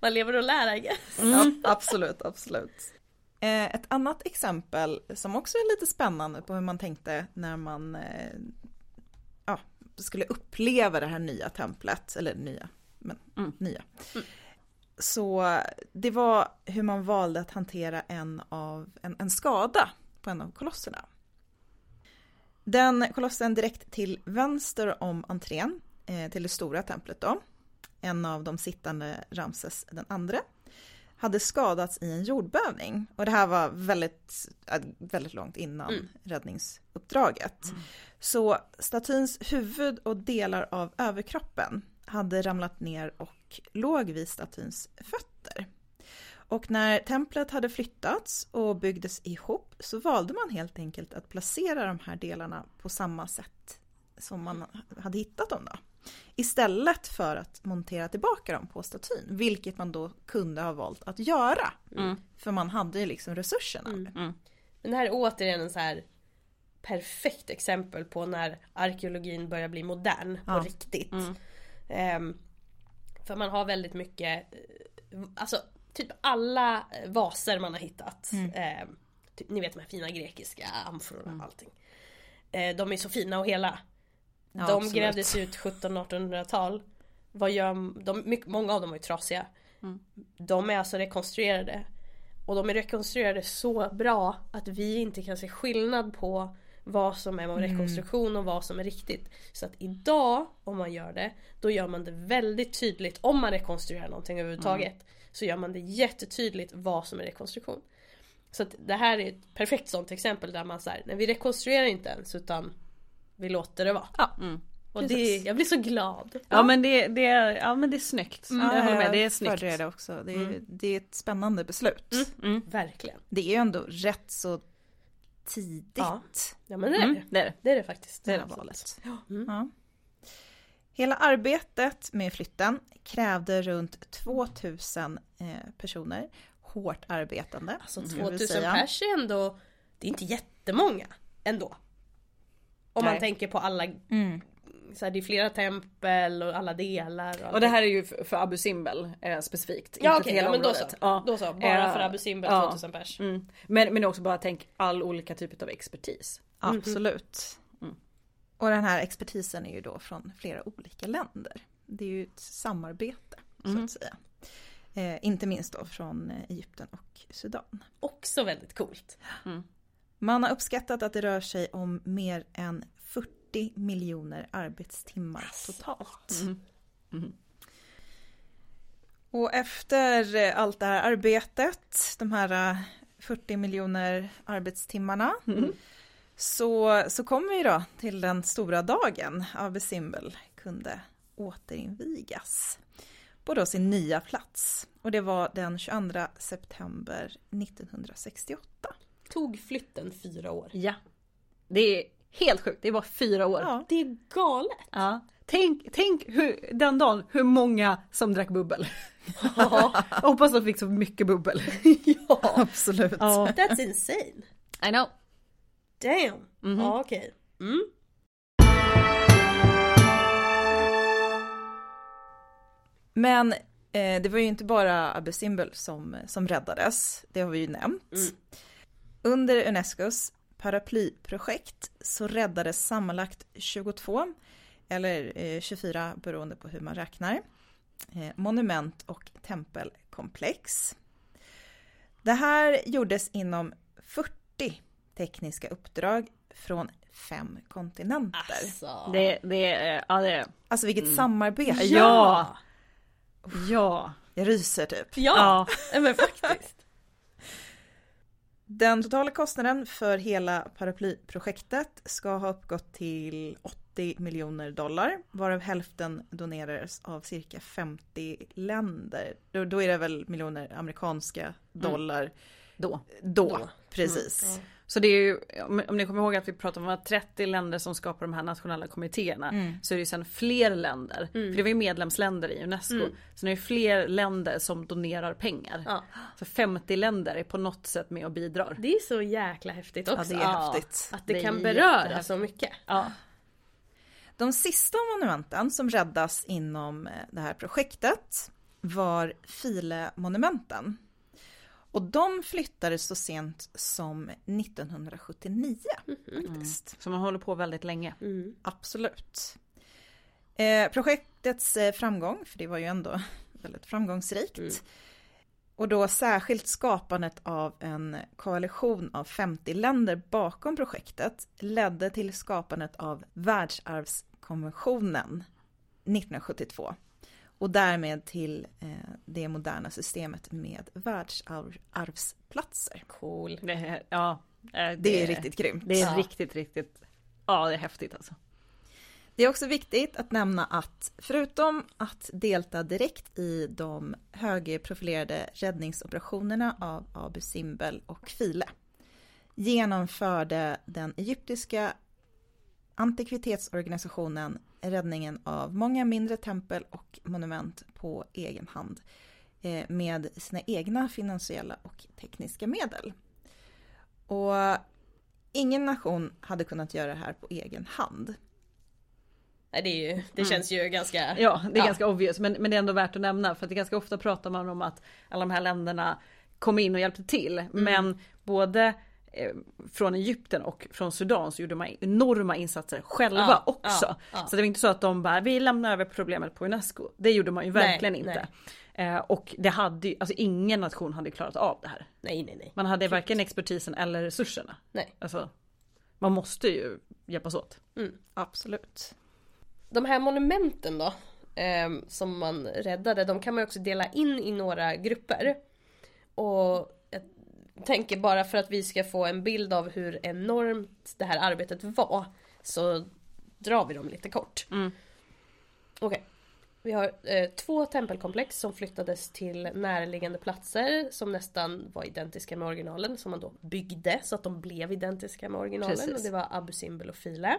Man lever och lär I guess.
Ja, absolut, absolut. Eh, ett annat exempel som också är lite spännande på hur man tänkte när man eh, ja, skulle uppleva det här nya templet, eller nya, men
Mm.
nya. Så det var hur man valde att hantera en, av, en, en skada på en av kolosserna. Den kolossen direkt till vänster om entrén eh, till det stora templet då, en av de sittande Ramses den andre, hade skadats i en jordbävning. Och det här var väldigt, äh, väldigt långt innan
Mm.
räddningsuppdraget. Så statyns huvud och delar av överkroppen hade ramlat ner och låg vid statyns fötter. Och när templet hade flyttats och byggdes ihop så valde man helt enkelt att placera de här delarna på samma sätt som man hade hittat dem då. Istället för att montera tillbaka dem på statyn, vilket man då kunde ha valt att göra.
Mm.
För man hade ju liksom resurserna.
Mm.
Mm.
Men det här är återigen en så här perfekt exempel på när arkeologin börjar bli modern på
Ja.
riktigt.
Mm.
Ehm, för man har väldigt mycket, eh, alltså typ alla vaser man har hittat. Typ, ni vet de här fina grekiska amfororna och allting. Eh, de är så fina och hela.
Ja,
de
absolut.
grävdes ut 1700-1800-tal. Vad gör de? Mycket, många av dem var ju trasiga.
Mm.
De är alltså rekonstruerade. Och de är rekonstruerade så bra att vi inte kan se skillnad på vad som är en
Mm.
rekonstruktion och vad som är riktigt. Så att idag, om man gör det, då gör man det väldigt tydligt, om man rekonstruerar någonting överhuvudtaget,
Mm.
så gör man det jättetydligt vad som är rekonstruktion. Så att det här är ett perfekt sånt exempel där man säger, nej vi rekonstruerar inte ens utan vi låter det vara.
Ja,
Mm.
Och det, jag blir så glad.
Ja men det, det, ja, men det är snyggt.
Mm.
jag håller med, det är snyggt.
det också. Det är,
Mm.
det är ett spännande beslut.
Mm.
Mm.
Verkligen.
Det är ju ändå rätt så tidigt.
Ja. Ja men det är
Mm.
det.
Det är det.
Det är det faktiskt.
Det är det valet.
Mm.
Ja. Hela arbetet med flytten krävde runt 2000 eh, personer. Hårt arbetande.
Alltså
skulle jag
2000
säga.
pers är ändå, det är inte jättemånga ändå. Om man
Nej.
tänker på alla,
Mm.
så här, det är flera tempel och alla delar. Och,
Och det här är ju för för Abu Simbel eh, specifikt.
Ja
inte
okej,
hela
ja, men då så.
Ja.
Då så, bara
Eh,
för Abu Simbel
ja.
2000 pers.
Mm. Men, men också bara tänk all olika typer av expertis.
Absolut.
Mm.
Och den här expertisen är ju då från flera olika länder. Det är ju ett samarbete så
Mm.
att säga. Eh, inte minst då från Egypten och Sudan.
Också väldigt coolt.
Man har uppskattat att det rör sig om mer än 40 miljoner arbetstimmar
Alltså.
totalt.
Mm. Mm.
Och efter allt det här arbetet, de här eh, 40 miljoner arbetstimmarna,
Mm.
så, så kommer vi då till den stora dagen Abu Simbel kunde återinvigas på då sin nya plats. Och det var den 22 september 1968.
Tog flytten fyra år.
Ja. Det är helt sjukt, det var fyra år.
Ja,
Det är galet.
Ja. Tänk, tänk hur, den dagen hur många som drack bubbel.
Ja.
Jag hoppas de fick så mycket bubbel.
ja.
absolut.
Ja.
That's insane.
I know.
Damn.
Mhm.
Ja okej. Mm.
Men eh, det var ju inte bara Abu Simbel som, som räddades, det har vi ju nämnt.
Mm.
Under Unescos paraplyprojekt så räddades sammanlagt 22, eller eh, 24 beroende på hur man räknar, eh, monument och tempelkomplex. Det här gjordes inom 40 tekniska uppdrag från fem kontinenter.
Alltså.
Det, det, är- ja det
Alltså vilket samarbete!
Ja. ja.
Jag ryser typ.
Ja, ja. men faktiskt.
Den totala kostnaden för hela paraplyprojektet ska ha uppgått till 80 miljoner dollar, varav hälften donerades av cirka 50 länder. Då, då är det väl miljoner amerikanska dollar
Då.
då,
Då.
precis.
Mm,
Så det är ju, om om ni kommer ihåg att vi pratade om att 30 länder som skapar de här nationella kommittéerna.
Mm.
Så är det ju sen fler länder,
Mm.
för det var ju medlemsländer i Unesco.
Mm.
Så det är ju fler länder som donerar pengar.
Ja.
Så 50 länder är på något sätt med och bidrar.
Det är så jäkla häftigt
Ja,
också.
det är
Ja.
häftigt.
Att det,
Det
kan beröra
jättehäftigt.
så mycket.
Ja.
De sista monumenten som räddas inom eh, det här projektet var File-monumenten. Och de flyttades så sent som 1979 faktiskt.
Så man håller på väldigt länge.
Mm.
Absolut. Eh, projektets eh, framgång, för det var ju ändå väldigt framgångsrikt.
Mm.
Och då särskilt skapandet av en koalition av 50 länder bakom projektet ledde till skapandet av världsarvskonventionen 1972 och därmed till eh, det moderna systemet med världsarvsplatser.
Cool.
Det, ja, eh,
Det är riktigt grymt.
Det är
Ja.
riktigt, riktigt, ja det är häftigt alltså.
Det är också viktigt att nämna att förutom att delta direkt i de högprofilerade räddningsoperationerna av Abu Simbel och File genomförde den egyptiska antikvitetsorganisationen räddningen av många mindre tempel och monument på egen hand eh, med sina egna finansiella och tekniska medel. Och ingen nation hade kunnat göra det här på egen hand.
Nej, det, är ju, det känns ju ganska...
Ja, det är
Ja.
ganska obvious men, men det är ändå värt att nämna för att det ganska ofta pratar man om att alla de här länderna kom in och hjälpte till. Men både från Egypten och från Sudan så gjorde man enorma insatser själva
Ja,
också.
ja, ja.
Så det var inte så att de bara, vi lämnar över problemet på Unesco. Det gjorde man ju
Nej,
verkligen inte. Eh, och det hade ju, alltså ingen nation hade klarat av det här.
Nej, nej, nej.
Man hade varken expertisen eller resurserna.
nej.
Alltså, man måste ju hjälpas åt.
Absolut.
De här monumenten då, ehm, som man räddade, de kan man ju också dela in i några grupper. Och tänker bara för att vi ska få en bild av hur enormt det här arbetet var, så drar vi dem lite kort.
Mm.
Okej. Vi har eh, två tempelkomplex som flyttades till närliggande platser som nästan var identiska med originalen som man då byggde så att de blev identiska med originalen
Precis.
och det var Abu Simbel och File.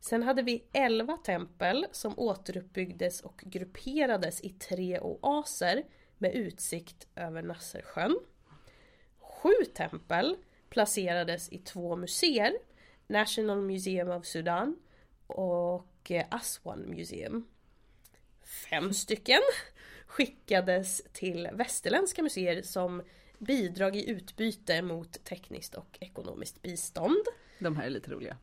Sen hade vi 11 tempel som återuppbyggdes och grupperades i tre oaser med utsikt över Nassersjön. Sju tempel placerades i två museer, National Museum of Sudan och eh, Aswan Museum. Fem stycken skickades till västerländska museer som bidrag i utbyte mot tekniskt och ekonomiskt bistånd.
De här är lite roliga.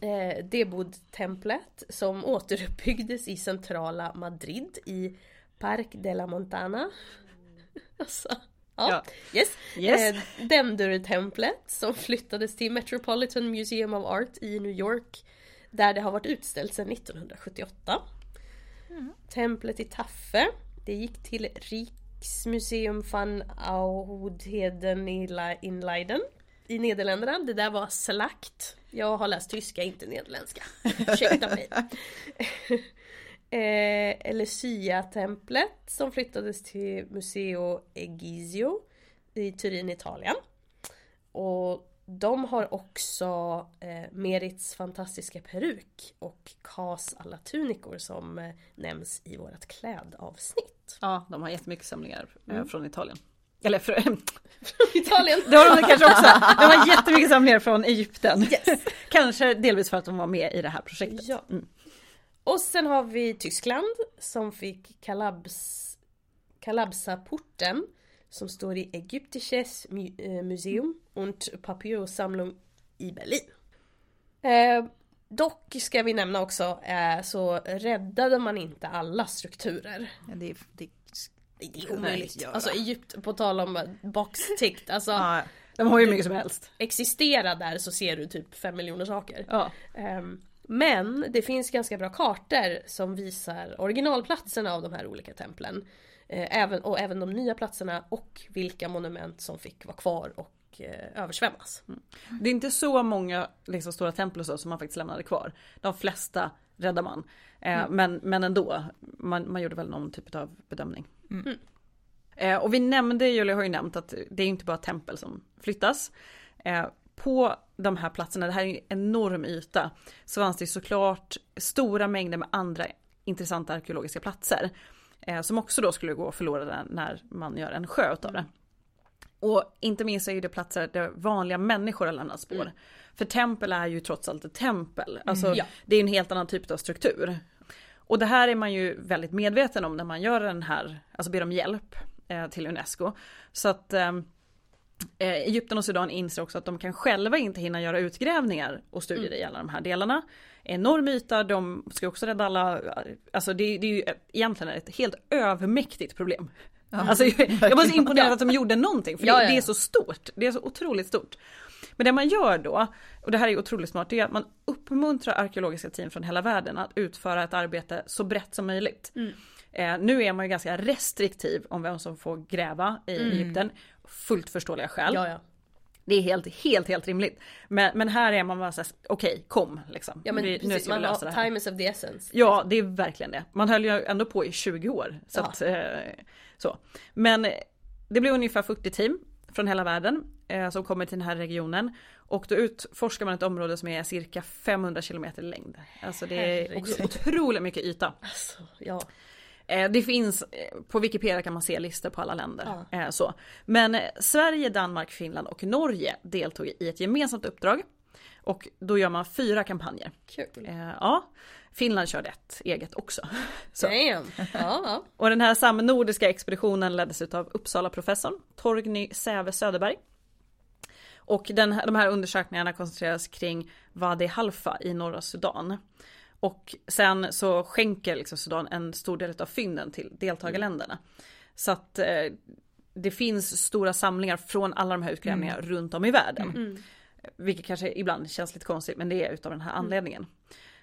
Eh, Debod-templet som återuppbyggdes i centrala Madrid i Parc de la Montana. Alltså, ja. Yes.
Yes.
Eh, Dendur-templet som flyttades till Metropolitan Museum of Art i New York. Där det har varit utställt sedan 1978. Templet i Taffe. Det gick till Riksmuseum van Oudheden i in Leiden. I Nederländerna. Det där var slakt. Jag har läst tyska, inte nederländska. Ursäkta mig. Eh, Lucia-templet som flyttades till Museo Egizio i Turin, Italien. Och de har också eh, Merits fantastiska peruk och Kas alla tunikor som eh, nämns i vårt klädavsnitt.
Ja, de har jättemycket samlingar eh,
Mm.
från Italien. Eller från,
Italien!
det har de kanske också. De har jättemycket samlingar från Egypten.
Yes.
Kanske delvis för att de var med i det här projektet.
Ja.
Mm.
Och sen har vi Tyskland som fick Kalabs, Kalabsa-porten som står i Ägyptisches Mu- eh, Museum und Papyrussammlung i Berlin. Eh, dock ska vi nämna också eh, så räddade man inte alla strukturer.
Ja, det, är- det,
Det är omöjligt.
göra.
Alltså Egypt, på tal om box-ticked, alltså
ja,
De har ju mycket som helst.
existera där så ser du typ fem miljoner saker.
Ja.
Ehm, Men det finns ganska bra kartor som visar originalplatserna av de här olika templen. Eh, Även, och även de nya platserna och vilka monument som fick vara kvar och eh, översvämmas.
Det är inte så många liksom, stora tempel och så som man faktiskt lämnade kvar. De flesta räddar man. Eh, men, men ändå, man, man gjorde väl någon typ av bedömning.
Mm.
Eh, och vi nämnde, Julia har ju nämnt att det är inte bara tempel som flyttas. Eh, på de här platserna, det här är en enorm yta, så fanns det såklart stora mängder med andra intressanta arkeologiska platser. Eh, som också då skulle gå förlorade när man gör en sjö utav det. Och inte minst är det platser där vanliga människor har lämnat spår.
Mm.
För tempel är ju trots allt ett tempel. Alltså
Ja.
det är en helt annan typ av struktur. Och det här är man ju väldigt medveten om när man gör den här, alltså ber om hjälp eh, till Unesco. Så att eh, eh, Egypten och Sudan inser också att de kan själva inte hinna göra utgrävningar och studier i alla de här delarna. Enorm yta, de ska också rädda alla, alltså det, det är ju egentligen ett helt övermäktigt problem. Alltså, jag, var så imponerad att de gjorde någonting, för
Ja,
det,
ja,
det är
ja.
så stort. Det är så otroligt stort. Men det man gör då, och det här är otroligt smart, det är att man uppmuntrar arkeologiska team från hela världen att utföra ett arbete så brett som möjligt. Eh, nu är man ju ganska restriktiv om vem som får gräva i Egypten, fullt förståeliga skäl.
Ja, ja.
Det är helt, helt, helt rimligt. Men, men här är man bara såhär, okej, kom liksom.
Ja men
Vi-
precis,
ska vi
man
lösa
har
det här.
time is of the essence.
Ja, det är verkligen det. Man höll ju ändå på i 20 år. Så
Ja.
att, eh, så. Men det blev ungefär 40 team från hela världen eh, som kommer till den här regionen. Och då utforskar man ett område som är cirka 500 kilometer längd. Alltså det är också otroligt mycket yta.
Alltså, ja.
Eh, Det finns, eh, på Wikipedia kan man se listor på alla länder.
Ja.
Eh, Så. Men Sverige, Danmark, Finland och Norge deltog i ett gemensamt uppdrag. Och då gör man fyra kampanjer.
Kul.
Ja, Finland körde ett eget också. Så.
Damn. Ja.
Och den här samnordiska expeditionen leddes av Uppsala-professorn Torgny Säve Söderberg. Och den, de här undersökningarna koncentreras kring Wadi Halfa i norra Sudan. Och sen så skänker liksom Sudan en stor del av fynden till deltagarländerna. Så att eh, det finns stora samlingar från alla de här utgrävningarna runt om i världen.
Mm.
Vilket kanske ibland känns lite konstigt men det är utav den här anledningen.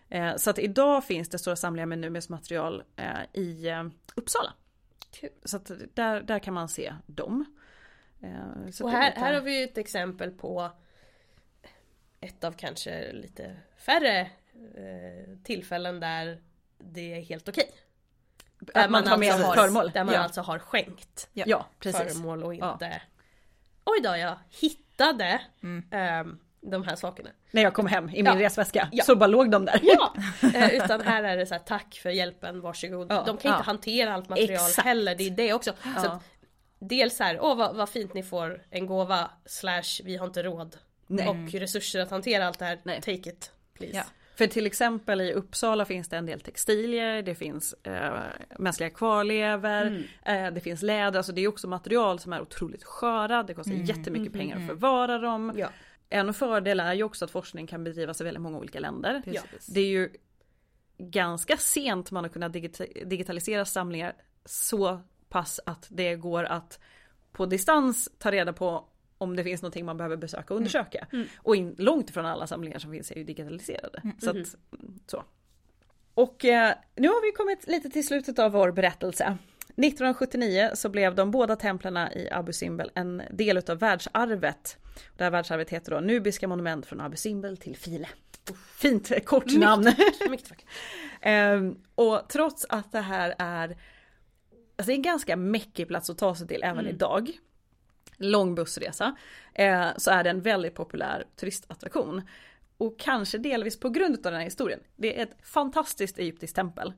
Eh, så att idag finns det stora samlingar med numismaterial eh, i eh, Uppsala.
Kul.
Så att där, där kan man se dem. Eh,
Och här,
lite-
här har vi ett exempel på ett av kanske lite färre tillfällen där det är helt okej.
att man tar med
alltså har,
föremål.
Där man
ja.
alltså har skänkt
Ja.
ja, precis.
föremål och
Ja.
inte Oj då, jag hittade
Mm.
ehm, de här sakerna.
När jag kom hem i min
Ja.
resväska
Ja.
så bara låg de där.
Ja! Eh, utan här är det så här, tack för hjälpen, varsågod.
Ja,
de kan inte
ja.
hantera allt material
Exakt.
heller, det är det också. Så
Ja.
att, dels så här, åh vad, vad fint ni får en gåva, slash vi har inte råd.
Nej.
Och resurser att hantera allt det här,
Nej.
take it please.
För till exempel i Uppsala finns det en del textilier, det finns eh, mänskliga kvarlever,
Mm.
eh, det finns läder, alltså det är också material som är otroligt sköra, det kostar jättemycket pengar att förvara dem.
Ja.
En fördel är ju också att forskning kan bedrivas i väldigt många olika länder.
Precis.
Det är ju ganska sent man har kunnat digita- digitalisera samlingar så pass att det går att på distans ta reda på om det finns någonting man behöver besöka och undersöka. Och in, långt ifrån alla samlingar som finns är ju digitaliserade. Så, att, mm, så. Och eh, nu har vi kommit lite till slutet av vår berättelse. 1979 så blev de båda templerna i Abu Simbel en del utav världsarvet. Det här världsarvet heter då Nubiska monument från Abu Simbel till File. Fint eh, kort namn.
Mycket vackert.
Ehm, och trots att det här är alltså det är en ganska mäckig plats att ta sig till även idag. Lång bussresa. Eh, så är det en väldigt populär turistattraktion. Och kanske delvis på grund av den här historien. Det är ett fantastiskt egyptiskt tempel.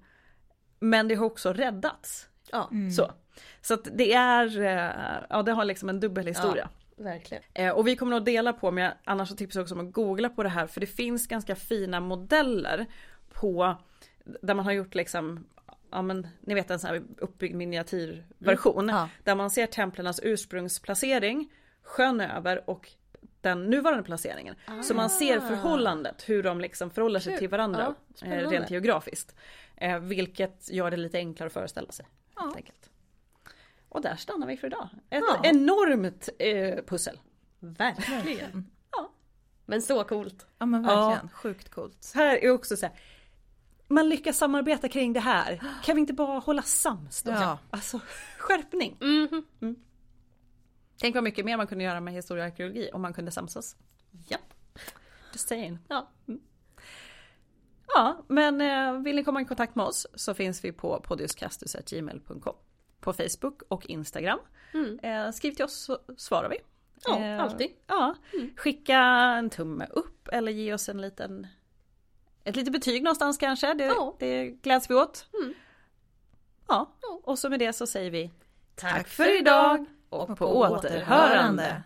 Men det har också räddats.
Ja,
Så, så att det är, eh, ja det har liksom en dubbel historia.
verkligen.
Eh, och vi kommer nog dela på, men jag, annars så tipsar jag också om att googla på det här för det finns ganska fina modeller på där man har gjort liksom Ja men ni vet en sån här uppbyggd miniatyrversion.
Ja.
Där man ser templernas ursprungsplacering, sjön över och den nuvarande placeringen. Så man ser förhållandet, hur de liksom förhåller sig
Kul.
till varandra
Ja,
eh, rent geografiskt. Eh, vilket gör det lite enklare att föreställa sig. Helt enkelt. Och där stannar vi för idag. Ett
Ja.
enormt eh, pussel.
Verkligen.
Ja.
Men så coolt.
Ja men verkligen, sjukt coolt.
Här är också så här. Man lyckas samarbeta kring det här. Kan vi inte bara hålla sams då?
Ja.
Alltså skärpning.
Mhm.
Tänk vad mycket mer man kunde göra med historia och arkeologi om man kunde samsas.
Ja.
Just saying.
ja.
Ja, men eh, vill ni komma i kontakt med oss så finns vi på podiuskastus.gmail.com På Facebook och Instagram.
Mm.
Eh, skriv till oss så svarar vi.
Ja,
Eh,
alltid.
Ja, skicka en tumme upp eller ge oss en liten ett litet betyg någonstans kanske. Det,
Ja.
det gläds vi åt.
Mm. Ja,
och så med det så säger vi
Tack
för idag och på återhörande.